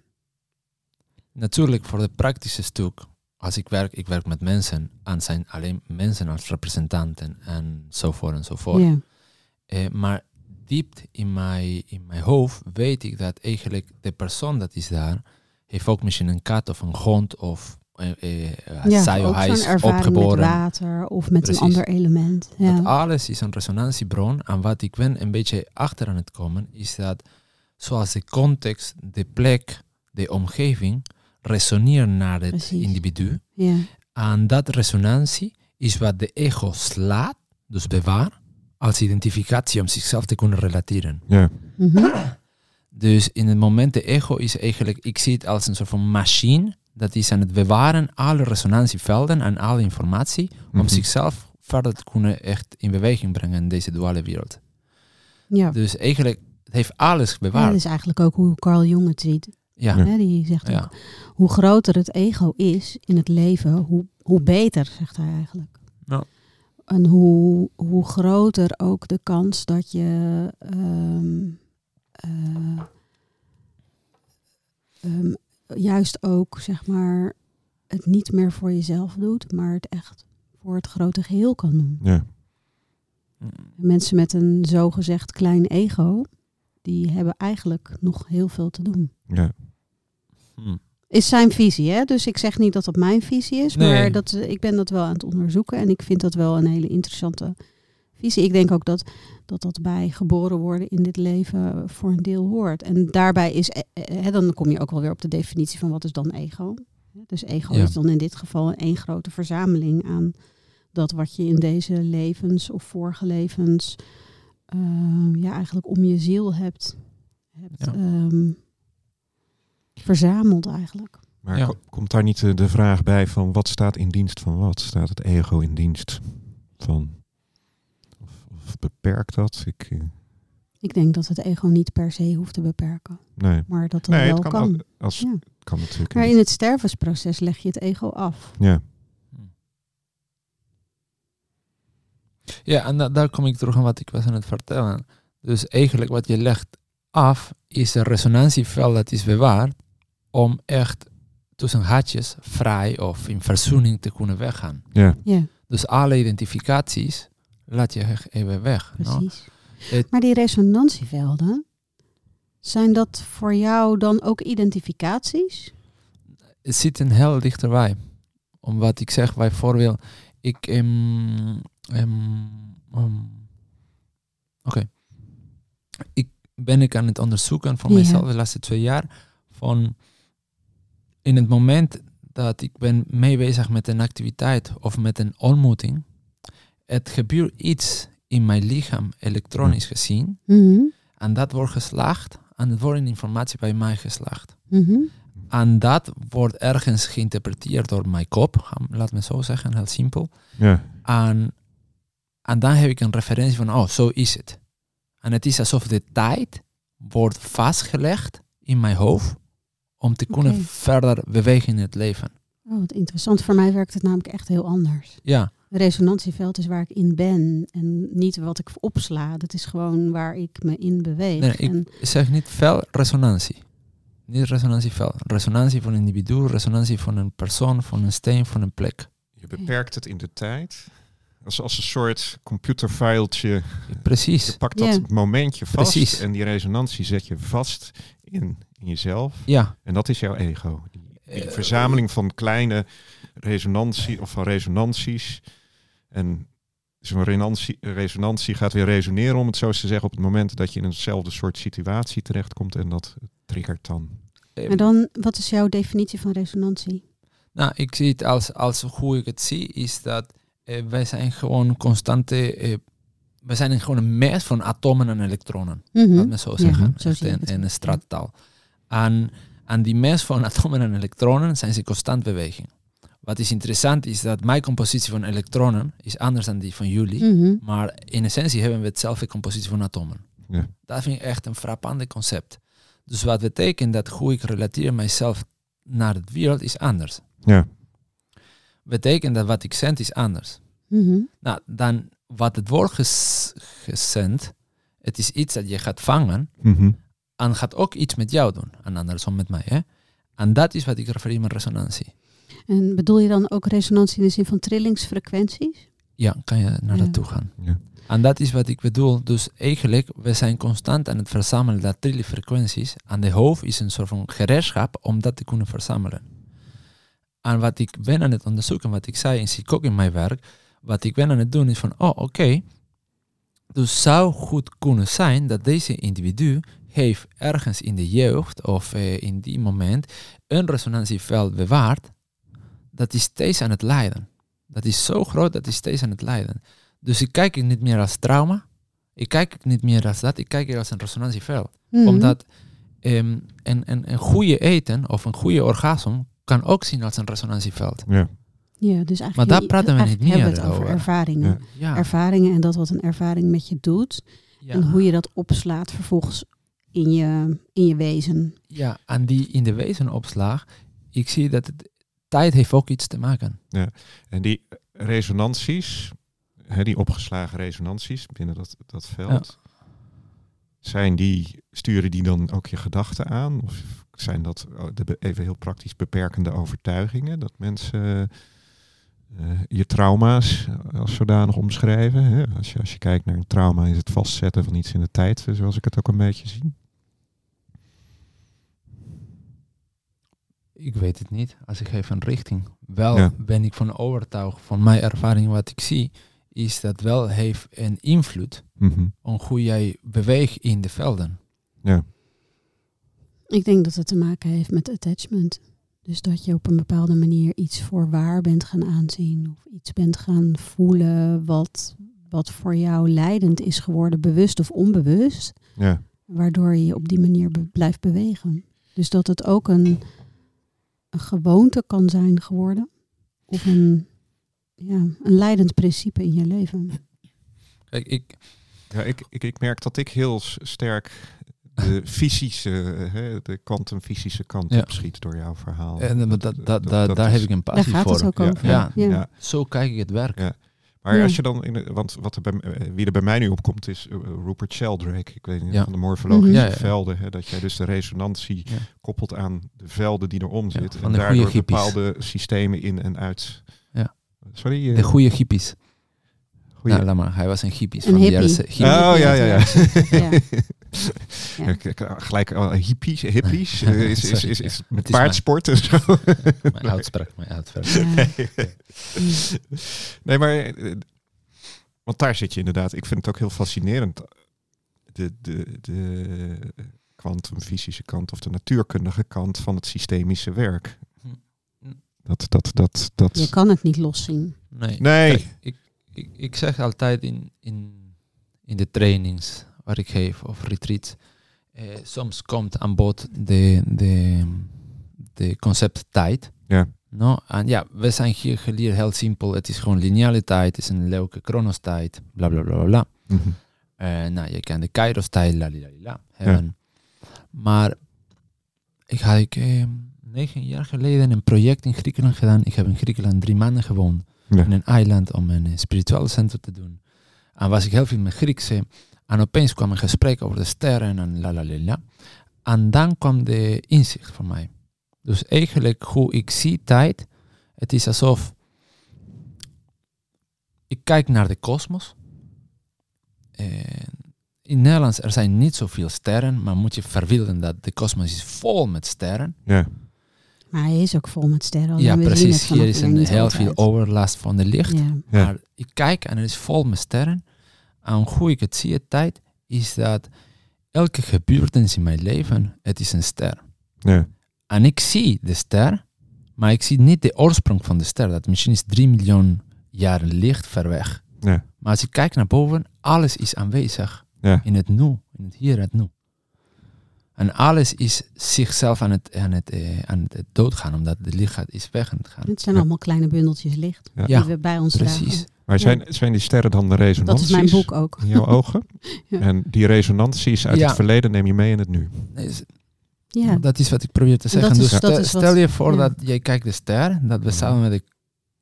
Natuurlijk voor het praktische stuk, als ik werk, ik werk met mensen en zijn alleen mensen als representanten en zo voort en zo voort. Eh, maar diep in mijn, in mijn hoofd weet ik dat eigenlijk de persoon dat is daar, heeft ook misschien een kat of een hond of eh, eh, Ja, zij ook of hij is ervaring met opgeboren. water of met Precies. een ander element. Dat Ja. alles is een resonantiebron. En wat ik ben een beetje achter aan het komen, is dat zoals de context, de plek, de omgeving resoneren naar het Precies. individu. Ja. En dat resonantie is wat de ego slaat, dus bewaar, als identificatie om zichzelf te kunnen relateren. Ja. Mhm. Dus in het moment de ego is eigenlijk, ik zie het als een soort van machine, dat is aan het bewaren alle resonantievelden en alle informatie om Mhm. zichzelf verder te kunnen echt in beweging brengen in deze duale wereld. ja. Dus eigenlijk, het heeft alles Ja, bewaard. dat is eigenlijk ook hoe Carl Jung het ziet. Ja, die zegt ja. ook, hoe groter het ego is in het leven, hoe, hoe beter, zegt hij eigenlijk. Ja. En hoe, hoe groter ook de kans dat je ehm, eh, ehm, juist ook, zeg maar, het niet meer voor jezelf doet, maar het echt voor het grote geheel kan doen. Ja. Mensen met een zogezegd klein ego, die hebben eigenlijk nog heel veel te doen. Ja. Hm. Is zijn visie, hè? Dus ik zeg niet dat dat mijn visie is, Nee. maar dat, eh, ik ben dat wel aan het onderzoeken en ik vind dat wel een hele interessante visie. Ik denk ook dat dat, dat bij geboren worden in dit leven voor een deel hoort. En daarbij is, eh, eh, hè, dan kom je ook wel weer op de definitie van wat is dan ego. Dus ego Ja. is dan in dit geval één grote verzameling aan dat wat je in deze levens of vorige levens ehm, ja, eigenlijk om je ziel hebt, hebt Ja. ehm, verzameld eigenlijk. Maar Ja. komt daar niet de, de vraag bij van wat staat in dienst van wat? Staat het ego in dienst van? Of, of beperkt dat? Ik, eh, Ik denk dat het ego niet per se hoeft te beperken, nee. maar dat Nee, wel het kan, kan. ook- Als, Ja. kan natuurlijk. Maar in het stervensproces leg je het ego af. Ja. Ja, en da- daar kom ik terug aan wat ik was aan het vertellen. Dus eigenlijk wat je legt af, is een resonantieveld dat is bewaard om echt tussen haatjes vrij of in verzoening te kunnen weggaan. Ja. Ja, Dus alle identificaties laat je echt even weg. no? precies. Het- Maar die resonantievelden, zijn dat voor jou dan ook identificaties? Het zit een heel dichterbij. Omdat ik zeg bijvoorbeeld, ik... ehm, ehm, ehm, Oké. Ik ben ik aan het onderzoeken voor Ja. mezelf de laatste twee jaar. Van in het moment dat ik ben mee bezig met een activiteit of met een ontmoeting. Het gebeurt iets in mijn lichaam, elektronisch gezien. Mhm, En dat wordt geslaagd. En het wordt in informatie bij mij geslaagd. mhm. En dat wordt ergens geïnterpreteerd door mijn kop, laat me zo zeggen, heel simpel. Ja. En, en dan heb ik een referentie van, oh, zo is het. En het is alsof de tijd wordt vastgelegd in mijn hoofd om te kunnen verder bewegen in het leven. Oh, wat interessant. Voor mij werkt het namelijk echt heel anders. Ja, resonantieveld is waar ik in ben en niet wat ik opsla. Dat is gewoon waar ik me in beweeg. Nee, ik- En, ik zeg niet veel resonantie. Niet resonantieveld. Resonantie van een individu, resonantie van een persoon, van een steen, van een plek. Je beperkt het in de tijd. Als, als een soort computerfiletje. Precies. Je pakt dat momentje vast Precies. en die resonantie zet je vast in, in jezelf. Ja. En dat is jouw ego. Die, die Eh, verzameling van kleine resonantie of van resonanties. En zo'n resonantie, resonantie gaat weer resoneren, om het zo eens te zeggen, op het moment dat je in eenzelfde soort situatie terechtkomt en dat triggert dan. maar dan, wat is jouw definitie van resonantie? Nou, ik zie het als, als hoe ik het zie, is dat eh, wij zijn gewoon constante, eh, wij zijn gewoon een mes van atomen en elektronen. Mhm. Laat me zo Ja, zeggen, zo echt zie ik in, een straattaal. En, en die mes van atomen en elektronen zijn ze constant beweging. Wat is interessant is dat mijn compositie van elektronen is anders dan die van jullie. Mhm. Maar in essentie hebben we hetzelfde compositie van atomen. Ja. Dat vind ik echt een frappante concept. Dus wat betekent dat hoe ik relateer mijzelf naar de wereld is anders. Ja, Betekent dat wat ik zend is anders. Mhm. Nou, dan wat het wordt ges- gezend, het is iets dat je gaat vangen Mhm. en gaat ook iets met jou doen. En andersom met mij. Hè? En dat is wat ik refereer met resonantie. En bedoel je dan ook resonantie in de zin van trillingsfrequenties? Ja, kan je naar Ja. naartoe gaan. Ja. En dat is wat ik bedoel. Dus eigenlijk, we zijn constant aan het verzamelen dat trille frequenties. En de hoofd is een soort van gereedschap om dat te kunnen verzamelen. En wat ik ben aan het onderzoeken, wat ik zei en zie ik ook in mijn werk, wat ik ben aan het doen is van, oh oké, dus zou goed kunnen zijn dat deze individu heeft ergens in de jeugd of eh, in die moment een resonantieveld bewaard dat is steeds aan het lijden. Dat is zo groot dat is steeds aan het lijden. Dus ik kijk het niet meer als trauma. Ik kijk het niet meer als dat. Ik kijk het als een resonantieveld. Mhm. Omdat ehm, een, een, een goede eten of een goede orgasme kan ook zien als een resonantieveld. Ja. Ja, dus eigenlijk Maar daar praten we eigenlijk niet meer hebben we het over over. ervaringen. Ja. Ja, Ervaringen en dat wat een ervaring met je doet. ja. En hoe je dat opslaat vervolgens in je, in je wezen. ja, en die in de wezenopslag, ik zie dat het, tijd heeft ook iets te maken. En die resonanties, hè, die opgeslagen resonanties binnen dat, dat veld, zijn die, sturen die dan ook je gedachten aan? Of zijn dat oh, even heel praktisch beperkende overtuigingen? Dat mensen je trauma's als zodanig omschrijven? Hè? Als, je, als je kijkt naar een trauma is het vastzetten van iets in de tijd, zoals ik het ook een beetje zie. Ik weet het niet. Als ik geef een richting. Wel Ja. ben ik van overtuigd van mijn ervaring wat ik zie, is dat wel heeft een invloed Mhm. op hoe jij beweegt in de velden. Ja, Ik denk dat het te maken heeft met attachment. Dus dat je op een bepaalde manier iets voor waar bent gaan aanzien. Of iets bent gaan voelen wat, wat voor jou leidend is geworden, bewust of onbewust. ja, Waardoor je je op die manier be- blijft bewegen. Dus dat het ook een, een gewoonte kan zijn geworden. Of een, ja, een leidend principe in je leven. Kijk, ik, ja ik, ik, ik merk dat ik heel sterk de fysische, eh, hè, de kwantumfysische kant Ja. opschiet door jouw verhaal. en, dat, dat, dat, dat daar is- heb ik een Daar passie gaat voor. het ook Ja, over. ja, ja. ja. Zo kijk ik het werk. Ja. Maar Ja. als je dan, in de, want wat er bij, eh, wie er bij mij nu opkomt is eh, Rupert Sheldrake. Ik weet niet, Ja. van de morfologische Mhm. Ja, ja, ja. velden. Hè, dat jij dus de resonantie Ja. koppelt aan de velden die erom zitten. en de daardoor hippies. bepaalde systemen in en uit. Ja. Sorry? eh, De goede hippies. goeie- Nou, laat maar. Hij was een hippies. Een van de hippie. jaren Ja. Oh ja, ja, ja. Ja. Ik- Gelijk eh, hippies, hippies eh, is, is, is, is met Het is paardsport en zo. Mijn uitspraak, mijn uitspraak. Ja. Nee, maar eh, want daar zit je inderdaad. Ik vind het ook heel fascinerend. De, de, de kwantumfysische kant of de natuurkundige kant van het systemische werk. Dat, dat, dat, dat. Je kan het niet loszien. Nee. Nee. Kijk, ik, ik, ik zeg altijd in, in, in de trainings waar ik geef of retreats, eh, soms komt aan bod de, de, de concept tijd. Ja. No? En ja, we zijn hier geleerd heel simpel. Het is gewoon lineale tijd, het is een leuke chronos tijd, bla bla bla bla. Mhm. Eh, nou, je kan de Kairos tijd, la, la, la, hebben. Maar ik had ik, eh, negen jaar geleden een project in Griekenland gedaan. Ik heb in Griekenland drie maanden gewoond Ja. in een eiland om een spiritueel centrum te doen. En was ik heel veel met Griekse. En opeens kwam een gesprek over de sterren en la la la la. En dan kwam de inzicht voor mij. Dus eigenlijk hoe ik zie tijd, het is alsof ik kijk naar de kosmos. In Nederlands er zijn niet zoveel sterren, maar moet je verwilden dat de kosmos is vol met sterren. Ja. Maar hij is ook vol met sterren. ja, precies. Hier is een heel veel overlast van de licht. Ja. Ja. Maar ik kijk en er is vol met sterren. En hoe ik het zie, het tijd, is dat elke gebeurtenis in mijn leven, het is een ster. Ja. En ik zie de ster, maar ik zie niet de oorsprong van de ster. Dat misschien is 3 miljoen jaren licht ver weg. Ja. Maar als ik kijk naar boven, alles is aanwezig Ja. in het nu, in het hier en het nu. En alles is zichzelf aan het, aan het, eh, aan het doodgaan, omdat de licht is weg aan het gaan. Het zijn Ja. allemaal kleine bundeltjes licht Ja. die we bij ons Precies. dragen. Maar zijn, zijn die sterren dan de Dat resonanties is mijn boek ook. in jouw ogen? Ja. En die resonanties uit Ja. het verleden neem je mee in het nu. Ja, Dat is wat ik probeer te En zeggen. dat is- dus dat stel, je voor ja. dat jij kijkt de ster, dat we samen met de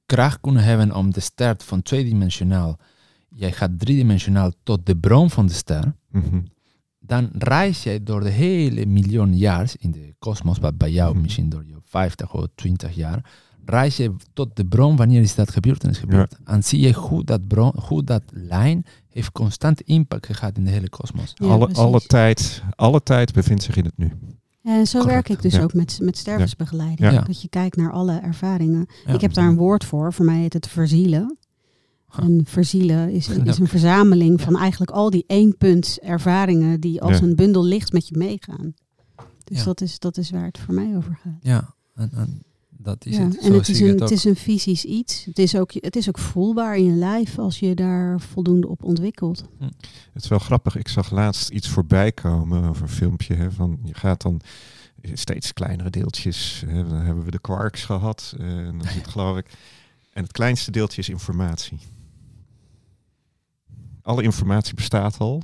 kracht kunnen hebben om de ster van tweedimensionaal, jij gaat driedimensionaal tot de bron van de ster. Mhm. dan reis jij door de hele miljoen jaar in de kosmos, wat bij jou Mhm. misschien door je 50 of 20 jaar, reis je tot de bron wanneer is dat gebeurtenis gebeurd. En zie je hoe dat, bron, hoe dat lijn heeft constant impact gehad in de hele kosmos. Ja, alle, precies. alle, tijd, alle tijd bevindt zich in het nu. En zo Correct. werk ik dus Ja. ook met, met stervensbegeleiding. Ja. Dat je kijkt naar alle ervaringen. Ja. Ik heb daar een woord voor. Voor mij heet het verzielen. En verzielen is, is een verzameling van eigenlijk al die één-punt ervaringen die als Ja. een bundel licht met je meegaan. Dus Ja. dat, is, dat is waar het voor mij over gaat. Ja, en, en dat is Ja, het. en Zo het is, een, het is een fysisch iets. Het is, ook, het is ook voelbaar in je lijf als je daar voldoende op ontwikkelt. Het is wel grappig. Ik zag laatst iets voorbij komen over een filmpje. Hè, van je gaat dan steeds kleinere deeltjes. Hè, dan hebben we de quarks gehad. eh, en dan zit geloof ik. En het kleinste deeltje is informatie. Alle informatie bestaat al.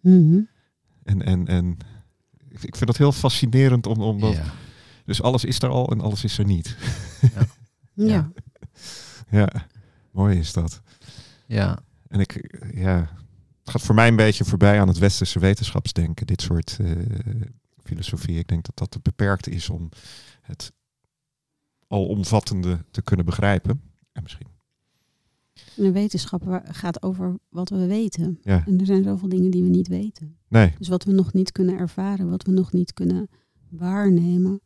Mhm. En, en, en ik ik vind dat heel fascinerend. Om, omdat, Ja. Dus alles is er al en alles is er niet. Ja. Ja. Ja, mooi is dat. ja, En ik, ja, het gaat voor mij een beetje voorbij aan het westerse wetenschapsdenken, dit soort eh, filosofie. Ik denk dat dat te beperkt is om het alomvattende te kunnen begrijpen. En misschien. En de wetenschap gaat over wat we weten. Ja, En er zijn zoveel dingen die we niet weten. nee, Dus wat we nog niet kunnen ervaren, wat we nog niet kunnen waarnemen.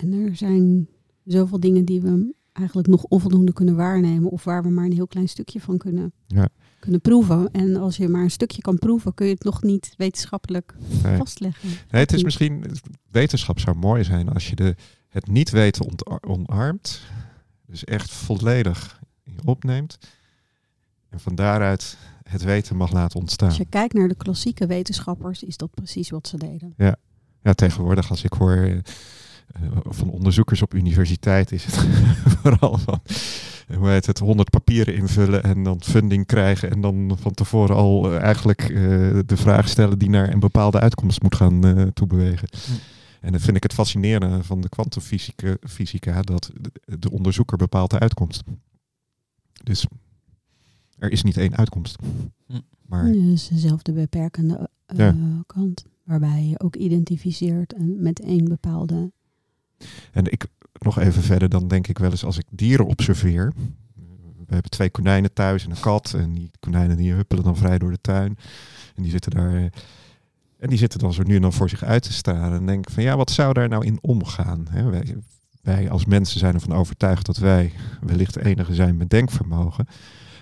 En er zijn zoveel dingen die we eigenlijk nog onvoldoende kunnen waarnemen. Of waar we maar een heel klein stukje van kunnen, Ja. kunnen proeven. En als je maar een stukje kan proeven, kun je het nog niet wetenschappelijk nee. vastleggen. nee. Het is misschien, wetenschap zou mooi zijn als je de, het niet weten ont- omarmt. Dus echt volledig opneemt. En van daaruit het weten mag laten ontstaan. Als je kijkt naar de klassieke wetenschappers, is dat precies wat ze deden. Ja, tegenwoordig als ik hoor eh, van onderzoekers op universiteit is het vooral van eh, hoe heet het, 100 papieren invullen en dan funding krijgen en dan van tevoren al eh, eigenlijk eh, de vraag stellen die naar een bepaalde uitkomst moet gaan eh toebewegen. Hm. En dan vind ik het fascinerende van de kwantumfysica fysica, dat de, de onderzoeker bepaalt de uitkomst. Dus er is niet één uitkomst. Hm. Maar Dus dezelfde beperkende eh, Ja. kant. Waarbij je ook identificeert en met één bepaalde. En ik nog even verder, dan denk ik wel eens als ik dieren observeer. We hebben twee konijnen thuis en een kat. En die konijnen die huppelen dan vrij door de tuin. En die zitten daar. eh, En die zitten dan zo nu en dan voor zich uit te staren. En denk van ja, wat zou daar nou in omgaan? Wij als mensen zijn ervan overtuigd dat wij wellicht de enige zijn met denkvermogen.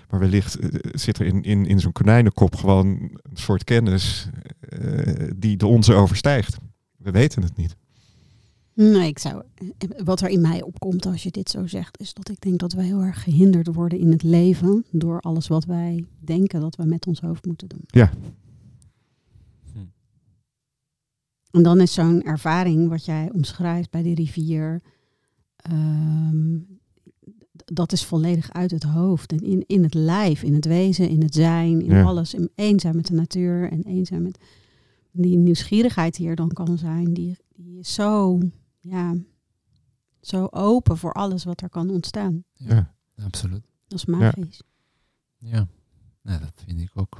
Maar wellicht eh, zit er in, in, in zo'n konijnenkop gewoon een soort kennis eh, die de onze overstijgt. We weten het niet. Nee, ik zou. Wat er in mij opkomt als je dit zo zegt, is dat ik denk dat wij heel erg gehinderd worden in het leven door alles wat wij denken dat we met ons hoofd moeten doen. Ja. Hm. En dan is zo'n ervaring wat jij omschrijft bij die rivier, ehm, dat is volledig uit het hoofd en in, in het lijf, in het wezen, in het zijn, in Ja. alles. In één zijn met de natuur en één zijn met die nieuwsgierigheid die er dan kan zijn, die, die is zo, ja, zo open voor alles wat er kan ontstaan. Ja. absoluut. Dat is magisch. Ja, ja dat vind ik ook.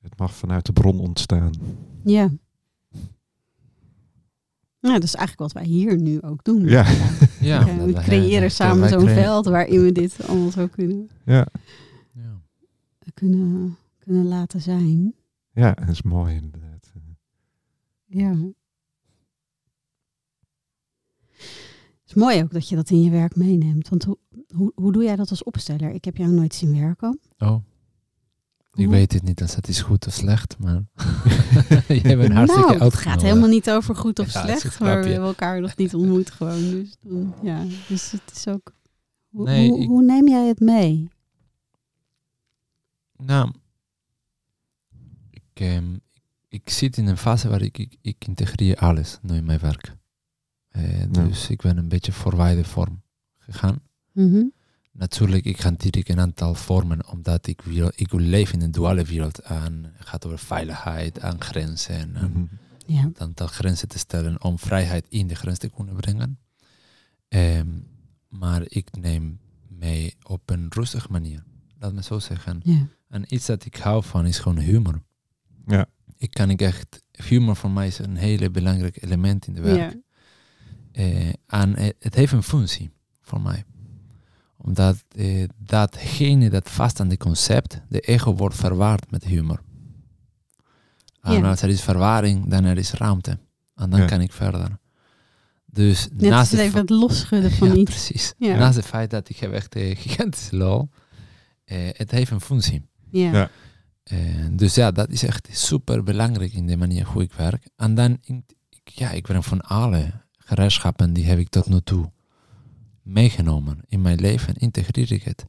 Het mag vanuit de bron ontstaan. Ja. Nou, dat is eigenlijk wat wij hier nu ook doen. Ja. Ja, we creëren samen zo'n creëren- veld waarin we dit allemaal zo kunnen, Ja, Ja. kunnen, kunnen laten zijn. ja dat is mooi inderdaad. Ja. Is mooi ook dat je dat in je werk meeneemt. Want hoe, hoe, hoe doe jij dat als opsteller? Ik heb jou nooit zien werken. Oh, ik weet het niet als het is goed of slecht, maar jij bent hartstikke nou, het gaat helemaal niet over goed of Ja, slecht. Maar we hebben elkaar nog niet ontmoet gewoon. Dus, ja, dus het is ook... Nee, ik- hoe neem jij het mee? Nou, ik, ehm, ik zit in een fase waar ik, ik, ik integreer alles nu in mijn werk. Eh, dus ik ben een beetje voor wijde vorm gegaan. Mhm. Natuurlijk, ik ga natuurlijk een aantal vormen, omdat ik wil, ik wil leven in een duale wereld. En het gaat over veiligheid, aan grenzen. En Mhm. Ja. een aantal grenzen te stellen om vrijheid in de grens te kunnen brengen. Ehm, maar ik neem mee op een rustige manier. Laat me zo zeggen. ja. En iets dat ik hou van is gewoon humor. Ja. Ik kan ik echt, humor voor mij is een hele belangrijk element in de werk. Ja. Eh, en het, het heeft een functie voor mij. Omdat eh, datgene dat vast aan het concept, de ego wordt verwaard met humor. En Ja. als er is verwaring, dan er is ruimte. En dan Ja. kan ik verder. Dus Net naast het even fa- het losschudden van ja, iets. precies. Ja. Naast het feit dat ik heb echt een gigantische lol, eh, het heeft een functie. Ja. Ja. Eh, dus ja, dat is echt super belangrijk in de manier hoe ik werk. En dan, ik, ja, ik ben van alle gereedschappen die heb ik tot nu toe meegenomen in mijn leven, integreer ik het.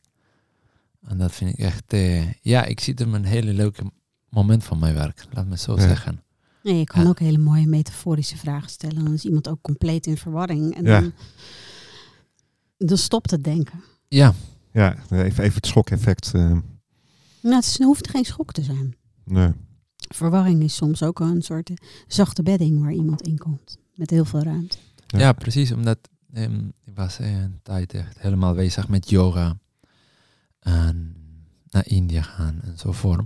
En dat vind ik echt, eh, ja, ik zie het een hele leuke moment van mijn werk, laat me zo Ja. zeggen. Ja, je kan Ja. ook hele mooie metaforische vragen stellen. Dan is iemand ook compleet in verwarring. En Ja. dan, dan stopt het denken. Ja, Ja, even, even het schokeffect. eh, Nou, het is- hoeft geen schok te zijn. nee. Verwarring is soms ook een soort eh, zachte bedding waar iemand in komt. Met heel veel ruimte. Ja. ja. precies, omdat ehm, ik was eh, een tijd echt helemaal bezig met yoga en naar India gaan enzovoort.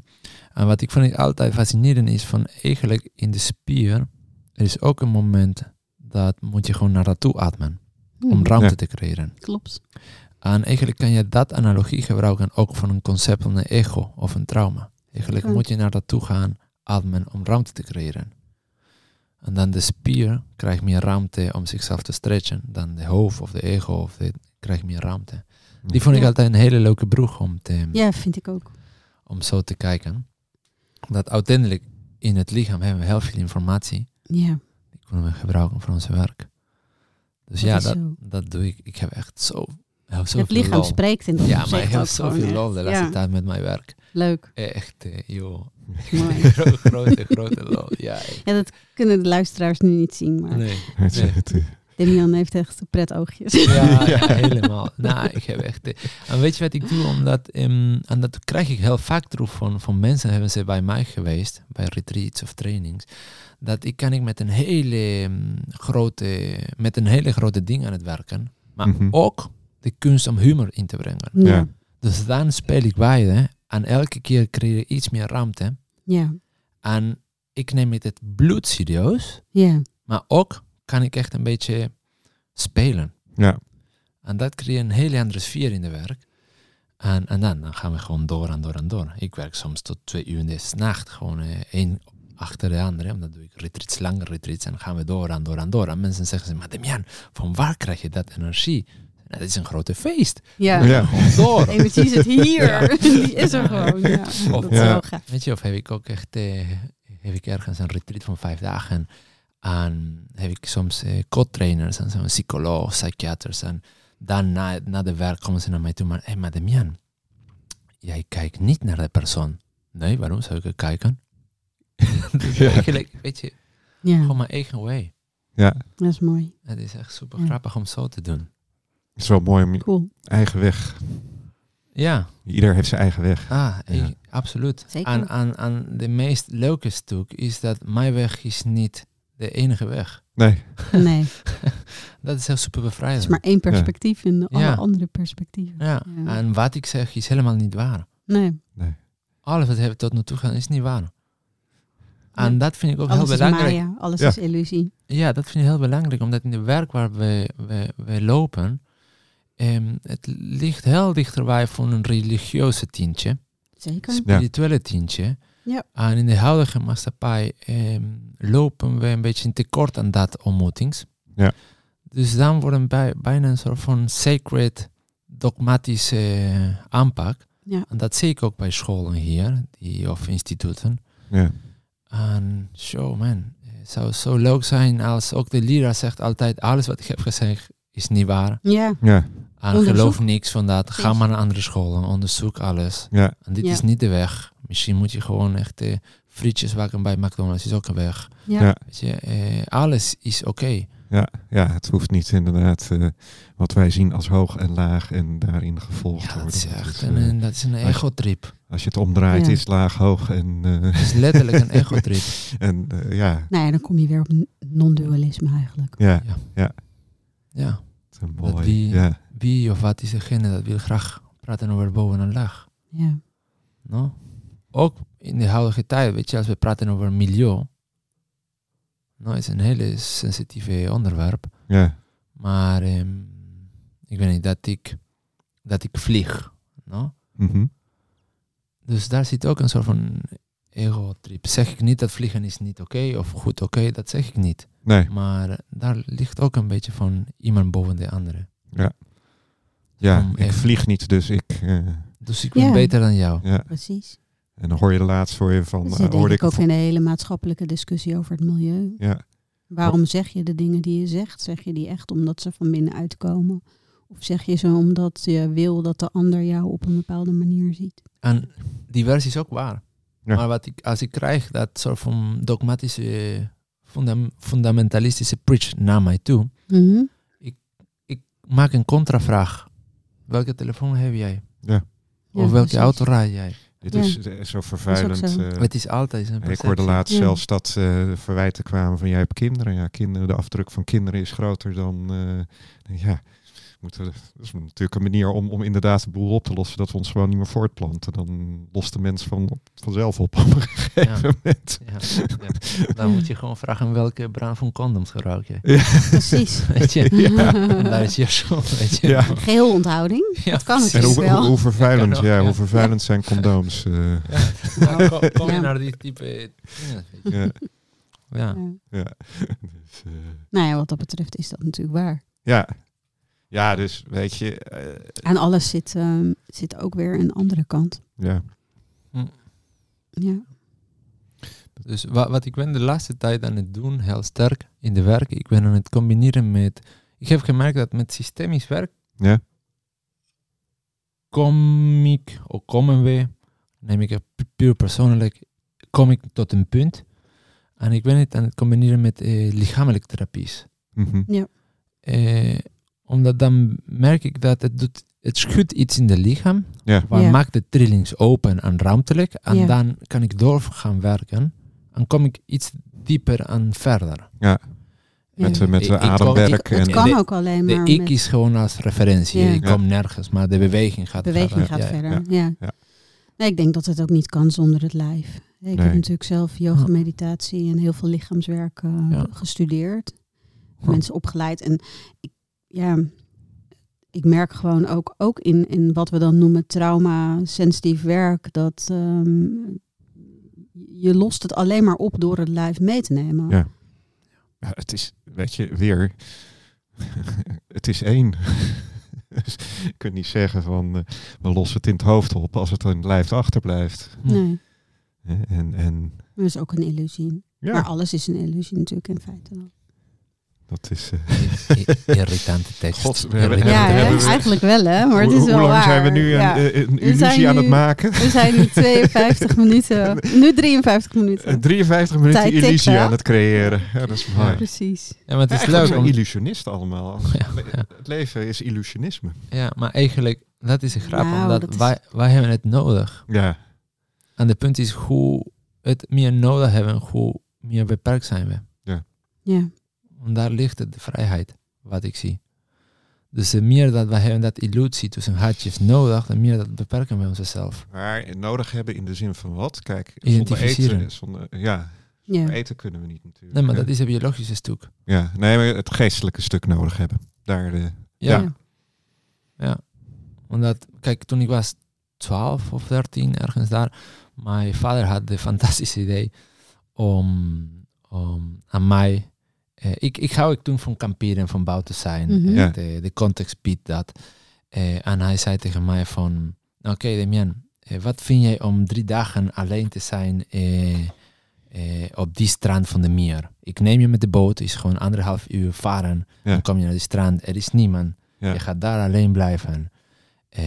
En wat ik vond ik altijd fascinerend is van eigenlijk in de spier, er is ook een moment dat moet je gewoon naar naartoe ademen om Hmm, ruimte Ja. te creëren. Klopt. En eigenlijk kan je dat analogie gebruiken ook van een concept van een ego of een trauma. Eigenlijk moet je naar naartoe gaan ademen om ruimte te creëren. En dan de spier krijgt meer ruimte om zichzelf te stretchen. Dan de hoofd of de ego of de, krijgt meer ruimte. Die vond ik Ja. altijd een hele leuke broeg om, te, Ja, vind ik ook. om zo te kijken. Dat uiteindelijk in het lichaam hebben we heel veel informatie. Ja, Die kunnen we gebruiken voor ons werk. Dus Dat ja, dat, zo. dat doe ik. Ik heb echt zo, het lichaam lol. spreekt in dat Ja, maar ik heb gewoon zoveel lol de laatste Ja, tijd met mijn werk. leuk. Echt, eh, joh. Mooi. Gro- grote, grote lol. Ja, echt. Ja, dat kunnen de luisteraars nu niet zien, maar nee. Het, Nee. eh, Demian heeft echt pret oogjes. Ja, ja, helemaal. Nou, ik heb echt... eh, En weet je wat ik doe? Omdat, ehm, en dat krijg ik heel vaak terug van, van mensen, hebben ze bij mij geweest, bij retreats of trainings, dat ik kan ik met een hele ehm, grote, met een hele grote ding aan het werken, maar Mhm. ook de kunst om humor in te brengen. Ja. Dus dan speel ik beide en elke keer creëer ik iets meer ruimte. ja, En ik neem het het bloed serieus, ja. maar ook kan ik echt een beetje spelen. ja. En dat creëert een hele andere sfeer in de werk. En, en dan, dan gaan we gewoon door en door en door. Ik werk soms tot twee uur in de nacht, gewoon eh, één achter de andere. En dan doe ik retreats, lange retreats en dan gaan we door en door en door. En mensen zeggen, maar Demian, van waar krijg je dat energie? Nou, dat is een grote feest. Ja, Ja. Gewoon door. energie zit hier. Die is er gewoon. Ja, Of- dat is Ja. wel gaaf. Weet je, of heb ik ook echt, eh, heb ik ergens een retreat van vijf dagen. En heb ik soms eh, co-trainers en zo'n psycholoog, psychiaters. En dan na, na de werk komen ze naar mij toe. Maar, hé, maar Demian, jij kijkt niet naar de persoon. Nee, waarom zou ik er kijken? dus Ja. eigenlijk, weet je, Ja, gewoon mijn eigen way. ja, dat is mooi. Het is echt super Ja. grappig om zo te doen. Het is wel mooi om je Cool. eigen weg. Ja, Ieder heeft zijn eigen weg. ah, Ja. ik- absoluut. Zeker. En, en, en de meest leuke stuk is dat mijn weg is niet de enige weg. Nee, Nee, Dat is heel super het bevrijdend. is maar één perspectief in alle Ja. andere perspectieven. Ja, Ja. en wat ik zeg is helemaal niet waar. Nee, Alles wat we tot nu toe gaan is niet waar. En dat vind ik ook alles heel is belangrijk. Maya, alles Ja. is illusie. Ja, dat vind ik heel belangrijk, omdat in de werk waar we, we, we lopen, ehm, het ligt heel dichterbij van een religieuze tintje, Zeker. spirituele tintje. Ja. En in de huidige maatschappij ehm, lopen we een beetje in tekort aan dat ontmoetings. Ja. Dus dan wordt een bij, bijna een soort van sacred, dogmatische aanpak. Ja. En dat zie ik ook bij scholen hier, die, of instituten. ja. En zo man, het zou zo leuk zijn als ook de leraar zegt altijd, alles wat ik heb gezegd is niet waar. Ja, Ja, En Onderzoek. geloof niks van dat. Ga maar naar andere scholen, onderzoek alles. ja, En dit Ja. is niet de weg. Misschien moet je gewoon echt eh, frietjes bakken bij McDonald's, is ook een weg. ja. Ja. Weet je, eh, alles is oké. ja, ja, het hoeft niet inderdaad eh, wat wij zien als hoog en laag en daarin gevolgd Ja, dat worden. is echt is, een, eh, een- dat is een als je- ego-trip. als je het omdraait, Ja. is laag, hoog en, eh, Het is letterlijk een ego-trip. en eh, ja, Nou ja, dan kom je weer op non-dualisme eigenlijk. ja, Ja. het is een mooi. wie- Ja, Wie of wat is degene dat wil graag praten over boven en laag? Ja. No? ook in de huidige tijd, weet je, als we praten over milieu, nou, is een hele sensitieve onderwerp. Ja. Maar ehm, ik weet niet, dat ik, dat ik vlieg. No? Mhm. Dus daar zit ook een soort van ego-trip. Zeg ik niet dat vliegen is niet oké of goed oké, dat zeg ik niet. Nee. Maar daar ligt ook een beetje van iemand boven de andere. Ja, Om ik even- vlieg niet, dus ik... eh, Dus ik ben Ja. beter dan jou. ja. Precies. En dan hoor je de laatst voor je van... Eh, denk hoorde ik ook in de hele maatschappelijke discussie over het milieu. Ja, Waarom zeg je de dingen die je zegt? Zeg je die echt omdat ze van binnenuit komen? Of zeg je ze omdat je wil dat de ander jou op een bepaalde manier ziet? En die versie is ook waar. Ja. Maar wat ik, als ik krijg dat soort van dogmatische, fundam- fundamentalistische preach naar mij toe, Mhm. maak een contravraag. Welke telefoon heb jij? Ja. Ja, of welke precies. auto rijd jij? dit Ja. is eh, zo vervuilend. zo. eh, het is altijd een ik hoorde laatst Ja. zelfs dat eh, verwijten kwamen van jij hebt kinderen. Ja, kinderen, de afdruk van kinderen is groter dan... eh, ja, moeten dat is natuurlijk een manier om, om inderdaad de boel op te lossen. Dat we ons gewoon niet meer voortplanten. Dan lost de mens van, vanzelf op op een gegeven Ja. moment. Ja, ja. Dan moet je gewoon vragen welke brand van condoms gebruik je. Precies. Weet je? Ja. En daar is je weet je. Ja. Geheel onthouding. Ja, Dat kan. En natuurlijk hoe, wel. hoe, hoe vervuilend, Ja, hoe vervuilend zijn condooms. eh, Ja. Dan kom, kom je Ja. naar die type. Ja. ja. Dus, eh, Nou ja, wat dat betreft is dat natuurlijk waar. ja. Ja, dus weet je, eh, En alles zit, ehm, zit ook weer een andere kant. ja. Ja. Dus wat, wat ik ben de laatste tijd aan het doen, heel sterk in de werk, ik ben aan het combineren met... Ik heb gemerkt dat met systemisch werk Ja, kom ik, of komen we, neem ik het pu- puur persoonlijk, kom ik tot een punt. En ik ben het aan het combineren met eh, lichamelijke therapies. mhm. Eh, omdat dan merk ik dat het doet, het schudt iets in de lichaam, ja, waar Ja. maakt de trillings open en ruimtelijk. En Ja. dan kan ik door gaan werken. En kom ik iets dieper en verder. ja. Met, Ja. eh, met Ik- de ik ademwerk. Het en, kan de- ook alleen De maar ik met is gewoon als referentie. Ja. Ik kom nergens, maar de beweging gaat beweging verder. gaat Ja, verder. ja, Ja. ja. Nee, ik denk dat het ook niet kan zonder het lijf. Ik Nee. heb natuurlijk zelf yoga, meditatie en heel veel lichaamswerk eh, Ja. gestudeerd. Mensen opgeleid. En ik, ja, ik merk gewoon ook, ook in, in wat we dan noemen trauma-sensitief werk, dat ehm, je lost het alleen maar op door het lijf mee te nemen. Ja. ja, het is, weet je, weer, het is één. Dus je kunt niet zeggen van, eh, we lossen het in het hoofd op als het in het lijf achterblijft. Hm. Nee, Hè, En, en dat is ook een illusie. ja, Maar alles is een illusie natuurlijk in feite. Dat is... eh, irritante tekst. God, we hebben- Irritante Ja, hebben we- eigenlijk wel hè, maar het hoe, is wel hoe lang waar. zijn we nu Ja. een, eh, een illusie aan het maken? We zijn nu 52 minuten, nu 53 Eh, minuten. 53 minuten Tijd tikt, illusie aan het creëren. Ja, dat is mooi. Precies. Ja, maar het is Eigenlijk leuk zijn om... illusionisten allemaal. Ja, ja. Het leven is illusionisme. Ja, maar eigenlijk, dat is een grap, Nou, omdat dat is- wij, wij hebben het nodig. Ja, En de punt is hoe het meer nodig hebben, hoe meer beperkt zijn we. Ja, Want daar ligt het, de vrijheid, wat ik zie. Dus de meer dat wij hebben dat illusie tussen hartjes nodig, de meer dat beperken we onszelf. maar nodig hebben in de zin van wat? Kijk, zonder Identificeren. eten, zonder, ja, ja. eten kunnen we niet natuurlijk. Nee, maar dat is een biologische stuk. Ja, nee, maar het geestelijke stuk nodig hebben. Daar de, Ja. Ja. ja. Omdat, kijk, toen ik was 12 of 13, ergens daar, mijn vader had de fantastische idee om, om aan mij. Eh, ik, ik hou ik toen van kamperen en van buiten zijn. Mhm. Eh, Ja. de, de context biedt dat. Eh, en hij zei tegen mij van, oké Damian, eh, wat vind jij om drie dagen alleen te zijn eh, eh, op die strand van de meer? Ik neem je met de boot, is gewoon anderhalf uur varen. Ja. Dan kom je naar de strand, er is niemand. ja. Je gaat daar alleen blijven. Eh,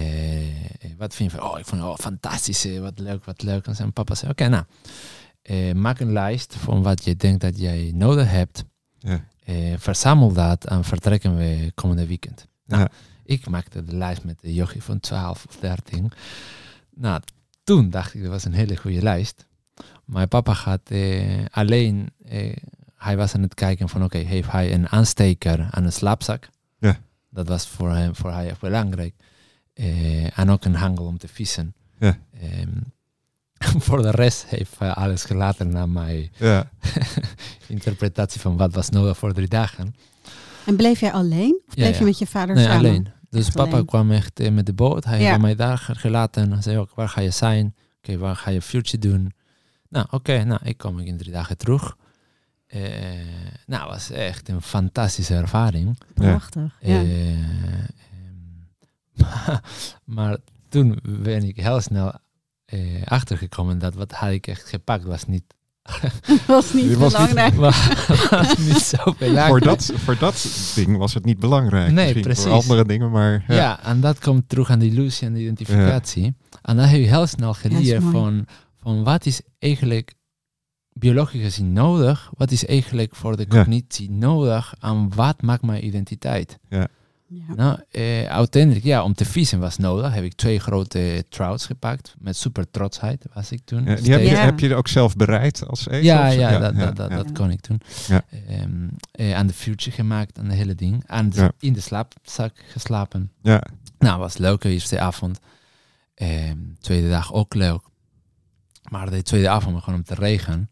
wat vind je van, oh, ik vond, oh, fantastisch, wat leuk, wat leuk. En zijn papa zei, oké, nou, eh, maak een lijst van wat je denkt dat jij nodig hebt. Ja. Eh, verzamel dat en vertrekken we komende weekend. Nou, Ja. ik maakte de lijst met de jochie van 12 of 13. Nou, toen dacht ik, dat was een hele goede lijst. Mijn papa gaat eh, alleen, eh, hij was aan het kijken van, oké, heeft hij een aansteker aan een slaapzak? Ja. Dat was voor hem, voor hij echt belangrijk. Eh, en ook een hangel om te vissen. Ja. Ehm, voor de rest heeft eh, alles gelaten naar mijn Ja. interpretatie van wat was nodig voor drie dagen. En bleef jij alleen? Of Ja, bleef je met je vader Nee, samen? alleen. Dus Echt papa alleen. kwam echt eh, met de boot. Hij Ja. heeft mij daar gelaten. Hij zei ook, waar ga je zijn? Oké, waar ga je future doen? Nou, oké, nou, ik kom in drie dagen terug. Eh, nou, was echt een fantastische ervaring. Prachtig. Ja. Eh, ehm, maar toen ben ik heel snel eh, achtergekomen dat wat had ik echt gepakt was niet, was niet Je was niet- belangrijk. was, was niet zo belangrijk. Voor, dat, voor dat ding was het niet belangrijk. Nee, Misschien precies. Voor andere dingen, maar... Ja. en dat komt terug aan de illusie en de identificatie. En dan heb je heel snel geleerd van, van wat is eigenlijk biologisch gezien nodig, wat is eigenlijk voor de Ja. cognitie nodig en wat maakt mijn identiteit. Ja. Nou, eh, uiteindelijk, ja, om te vissen was nodig, heb ik twee grote trouts gepakt, met super trotsheid was ik toen. Ja, die heb, je, Ja. heb je ook zelf bereid als eten? Ja, of zo? ja, dat, dat, dat, ja. dat kon ik toen. Ja. Ehm, eh, aan de future gemaakt, aan de hele ding. Aan de- Ja. In de slaapzak geslapen. Ja, Nou, was leuk, de eerste avond. Ehm, tweede dag ook leuk. Maar de tweede avond begon om te regen.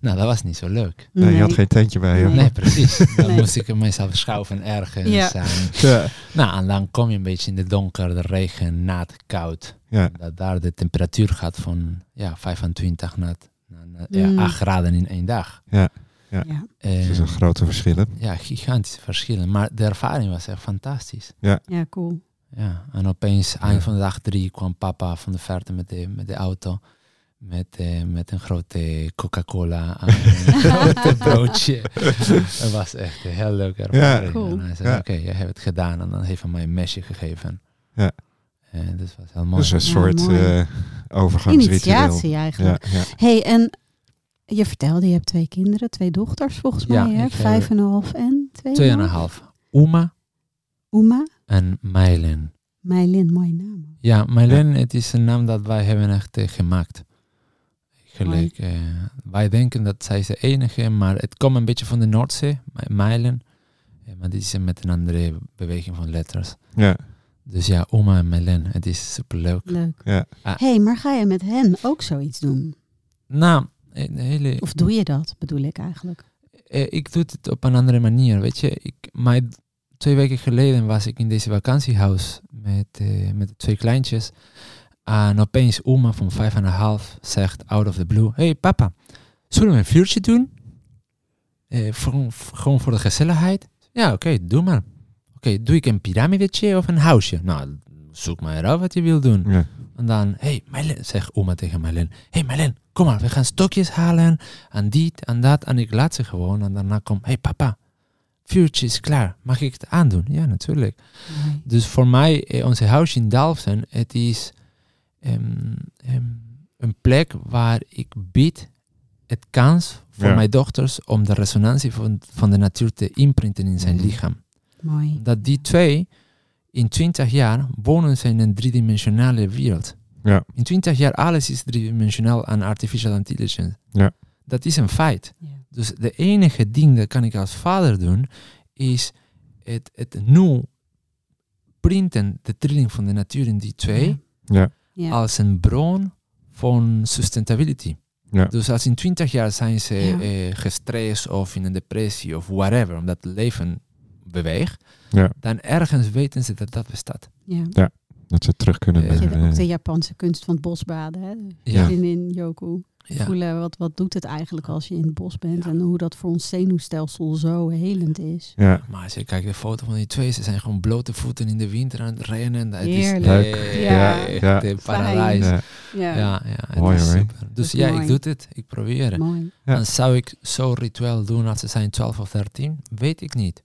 Nou, dat was niet zo leuk. Nee, je had geen tentje bij je. Nee. Nee, precies. Dan Nee. moest ik mezelf schuiven ergens. Ja. En, Ja, nou, en dan kom je een beetje in de donker, de regen, nat, koud. ja, Dat daar de temperatuur gaat van ja, 25 naar, naar, naar ja, Mm. 8 graden in één dag. Ja. het is een grote verschillen. ja, gigantische verschillen. Maar de ervaring was echt fantastisch. ja, cool. Ja, en opeens, Ja. eind van de dag drie, kwam papa van de verte met de, met de auto. Met, eh, met een grote Coca-Cola en een grote broodje. Het was echt een heel leuke ervaring. Cool. En hij zei, Ja. oké, je hebt het gedaan. En dan heeft hij mij een mesje gegeven. Ja. En dat was heel mooi. Dus een Ja, soort mooi. eh, overgangsritueel. Initiatie eigenlijk. Ja, ja. hey, en je vertelde, je hebt twee kinderen, twee dochters volgens Ja, mij, hè? Vijf en een half en twee. Tweeënhalf. Uma Uma, en Mylin. Meilin, mooie naam. Ja, Mylin, het is een naam dat wij hebben echt eh, gemaakt. Gelijk, eh, wij denken dat zij is de enige, maar het komt een beetje van de Noordzee. Eh, maar die is met een andere beweging van letters. Ja, Dus ja, Oma en Mylin, het is superleuk. Leuk. ja. Ah. hey, maar ga je met hen ook zoiets doen? Nou, een hele, Of doe je dat, bedoel ik eigenlijk? eh, ik doe het op een andere manier, weet je. Ik, mijn, twee weken geleden was ik in deze vakantiehuis met, eh, met twee kleintjes. En opeens Oma van vijf en een half zegt out of the blue... Hey papa, zullen we een vuurtje doen? Eh, voor, voor- gewoon voor de gezelligheid? Ja, oké, doe maar. Oké, doe ik een piramidetje of een huisje? Nou, zoek maar uit wat je wil doen. ja. En dan, hey Marlen, zegt oma tegen Marlen. Hey Marlen, kom maar, we gaan stokjes halen. En dit en dat. En ik laat ze gewoon. En daarna kom, hey papa, vuurtje is klaar. Mag ik het aandoen? Ja, natuurlijk. Dus voor mij, eh, onze huis in Dalfsen, het is ehm, ehm, een plek waar ik bied het kans voor Ja. mijn dochters om de resonantie van, van de natuur te imprinten in zijn Mhm. lichaam. Mooi. Dat die twee in 20 jaar wonen ze in een driedimensionale wereld. Ja. In 20 jaar alles is driedimensionaal aan artificial intelligence. Ja. Dat is een feit. Ja. Dus de enige ding dat kan ik als vader doen, is het, het nu printen, de trilling van de natuur in die twee, Ja. Ja. als een bron van sustainability. Ja. Dus als in 20 jaar zijn ze Ja. eh, gestrest of in een depressie of whatever, omdat het leven beweegt, Ja. dan ergens weten ze dat dat bestaat. Ja. Dat ze terug kunnen hebt ook de Japanse kunst van het bosbaden. Hè? Ja. In, in Yoku. Ja. Voelen wat, wat doet het eigenlijk als je in het bos bent. En hoe dat voor ons zenuwstelsel zo helend is. ja. Maar als je kijkt de foto van die twee, ze zijn gewoon blote voeten in de winter aan het rennen. Dat Heerlijk. is Leuk. Ja. Ja. een paradijs. Ja, Ja. Ja, ja, het Mooi, super. Dus ja, mooi. ik doe het. Ik probeer het. mooi. Ja. Dan zou ik zo'n ritueel doen als ze zijn 12 of 13? Weet ik niet.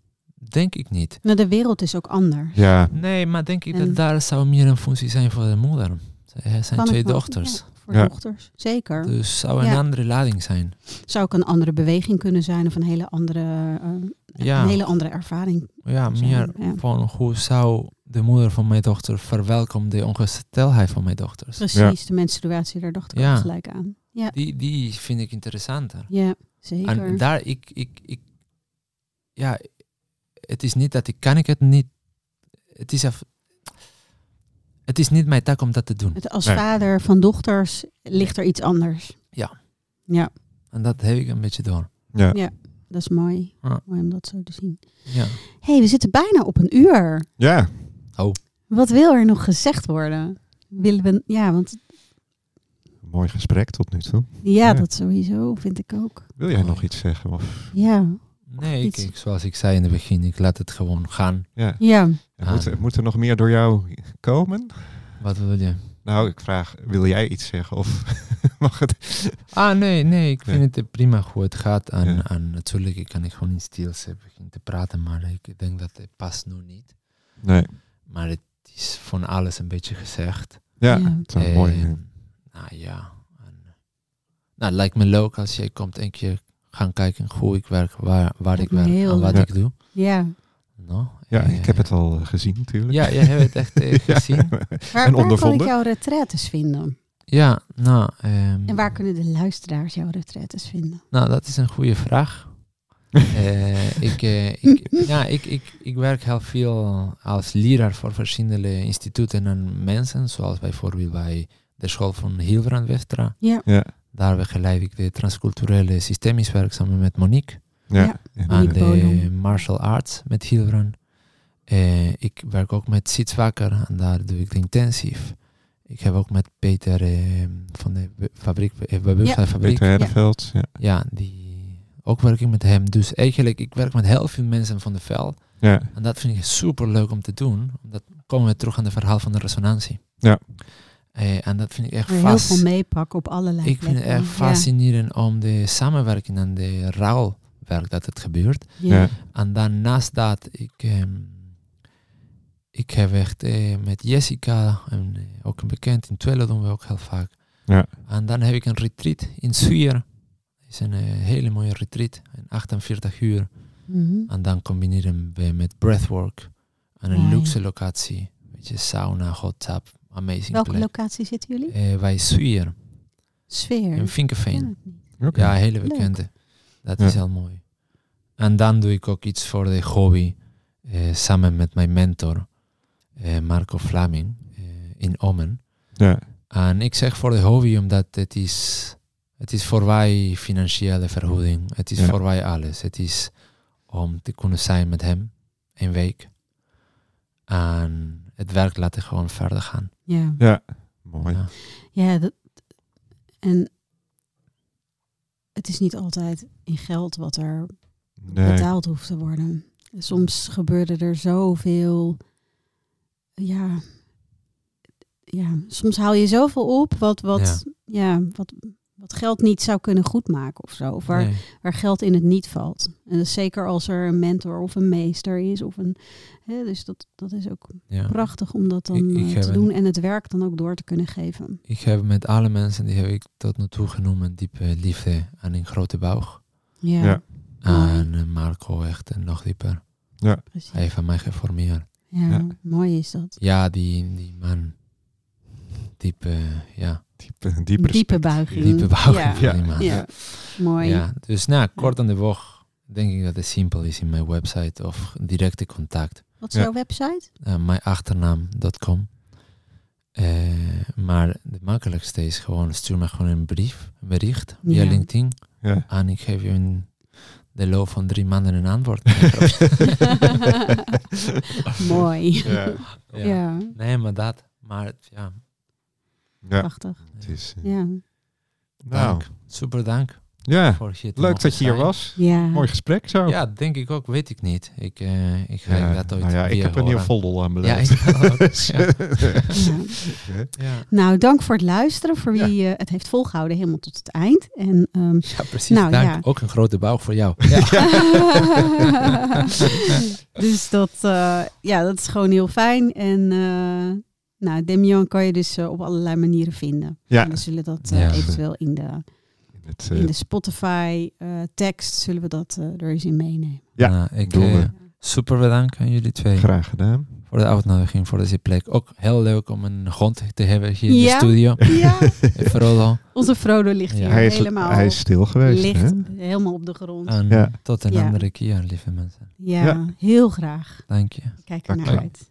Denk ik niet. Nou, de wereld is ook anders. ja. Nee, maar denk ik En- dat daar zou meer een functie zijn voor de moeder. Ze zijn Kan twee dochters. Voor Ja. dochters, zeker. Dus zou een Ja. andere lading zijn. Zou ook een andere beweging kunnen zijn of een hele andere, eh, Ja. een hele andere ervaring. Ja, zijn, meer ja. van hoe zou de moeder van mijn dochter verwelkomen de ongesteldheid van mijn dochters. Precies, de menstruatie, daar dacht ik Ja. ook gelijk aan. Ja, Die, die vind ik interessanter. ja zeker. En daar, ik, ik, ik, ja, het is niet dat ik kan ik het niet. Het is af, het is niet mijn taak om dat te doen. Het als Nee. vader van dochters ligt er iets anders. Ja. Ja, En dat heb ik een beetje door. Ja. dat is mooi. Ja. Mooi om dat zo te zien. Ja. hey, we zitten bijna op een uur. ja. Wat wil er nog gezegd worden? Willen we, ja, want Mooi gesprek tot nu toe. ja, Ja. dat sowieso vind ik ook. Wil jij nog iets zeggen? Of, Ja, Nee, kijk, zoals ik zei in het begin, ik laat het gewoon gaan. ja. ja. Ja, Moet, er- moet er nog meer door jou komen? Wat wil je? Nou, ik vraag, wil jij iets zeggen? Of mag het? Ah, nee, nee, ik vind Nee. het prima hoe het gaat. En, Ja. en natuurlijk ik kan ik gewoon in stilte beginnen te praten, maar ik denk dat het past nu niet. Nee. Maar het is van alles een beetje gezegd. Ja, Ja. het is Eh, mooi. Nou ja. En, nou, het lijkt me leuk als jij komt een keer gaan kijken hoe ik werk, waar, waar ik werk heel en wat leuk. ik doe. Ja. No? Ja, Eh, ik heb het al eh, gezien natuurlijk. Ja, jij hebt het echt eh, Ja. gezien. Waar, En waar kan ik jouw retraites vinden? Ja, nou... ehm, En waar kunnen de luisteraars jouw retraites vinden? Nou, dat is een goede vraag. Eh, ik, ik, ja, ik, ik, ik werk heel veel als leraar voor verschillende instituten en mensen, zoals bijvoorbeeld bij de school van Hilbrand Westra. Ja. Ja, Daar begeleid ik de transculturele systemisch werk samen met Monique. ja. Ja. En, aan de martial arts met Hilbrand. Eh, ik werk ook met Sietswakker en daar doe ik de intensief. Ik heb ook met Peter eh, van de fabriek, eh, bewustzijnfabriek. Peter Herdeveld. Ja. Ja, die ook werk ik met hem. Dus eigenlijk, ik werk met heel veel mensen van de veld. Ja. En dat vind ik super leuk om te doen. Omdat komen we terug aan het verhaal van de resonantie. Ja. Eh, en dat vind ik echt Waar heel veel meepakken op allerlei Ik vind het echt fascinerend om de samenwerking en de rouwwerk dat het gebeurt. Ja. Ja. Ja. En dan naast dat, ik, ehm, ik heb echt eh, met Jessica, en, eh, ook een bekend in Twello doen we ook heel vaak. Ja. En dan heb ik een retreat in Zuur. Dat is een eh, hele mooie retreat, in 48 uur. Mhm. En dan combineren we met breathwork. En een luxe locatie. Weet je, sauna, hot tub, amazing Welke plek. locatie zitten jullie? Eh, bij Zuur, Sfeer. in Vinkenveen. Oké. Ja, hele Leuk. bekende. Dat Ja. is heel mooi. En dan doe ik ook iets voor de hobby. eh, samen met mijn mentor, eh, Marco Flaming, eh, in Omen. Ja. En ik zeg voor de hobby omdat het is, het is voor wij financiële vergoeding. Het is Ja. voor wij alles. Het is om te kunnen zijn met hem een week. En het werk laten gewoon verder gaan. Ja. ja, mooi. Ja. Ja, dat, en het is niet altijd in geld wat er Nee. betaald hoeft te worden. Soms gebeurde er zoveel. Ja, ja, soms haal je zoveel op wat, wat, ja. wat, wat geld niet zou kunnen goedmaken of zo. Of waar, Nee. waar geld in het niet valt. En dat is zeker als er een mentor of een meester is. Of een, hè, dus dat, dat is ook Ja. prachtig om dat dan Ik- ik eh, te een- doen en het werk dan ook door te kunnen geven. Ik heb met alle mensen die heb ik tot nu toe genomen diepe liefde en een grote boog. Ja, Ja. En eh, Marco echt eh, nog dieper. precies. Hij heeft mij geformeerd. Ja, Ja. mooi is dat. Ja, die, die man. Diepe, ja, Diepe, diepe, Diepe respect. buiging. diepe boog Ja. mooi. Ja, dus nou, kort aan de bocht denk ik dat het simpel is in mijn website of directe contact. Wat is Ja. jouw website? Uh, mijnachternaam.com. Eh, maar het makkelijkste is gewoon stuur me gewoon een brief, een bericht via Ja. LinkedIn. Ja. En ik geef je in de loop van drie maanden een antwoord. mooi. Ja. ja. Ja, Nee, maar dat. Maar ja, ja, prachtig. het is... eh, Ja. nou, dank. Super dank ja, leuk dat je hier zijn. was. Ja. Mooi gesprek zo. Ja, denk ik ook. Weet ik niet. Ik, eh, ik ga Ja, dat ooit nou ja, ik heb een nieuw voldel aan Ja, ook. Dus, Ja. Ja. Ja. Nou, dank voor het luisteren. Voor wie eh, het heeft volgehouden helemaal tot het eind. En, ehm, Ja, precies. Nou, dank. ja. Ook een grote bouw voor jou. Ja. dus dat, eh, ja, dat is gewoon heel fijn. En eh nou, Demian kan je dus eh, op allerlei manieren vinden. Ja. En we zullen dat eh, Ja. eventueel in de, Het, eh, in de Spotify eh, tekst zullen we dat eh, er eens in meenemen. Ja, Nou, ik eh, super bedankt aan jullie twee graag gedaan. voor de uitnodiging voor deze plek. Ook heel leuk om een grond te hebben hier in Ja. de studio. Ja, In Frodo. onze Frodo ligt Ja. hier Hij is, helemaal hij is stil geweest. ligt Hè? helemaal op de grond. En Ja. tot een Ja. andere keer, lieve mensen. Ja, Ja. heel graag. Dank je. Kijk er naar Dank je. uit.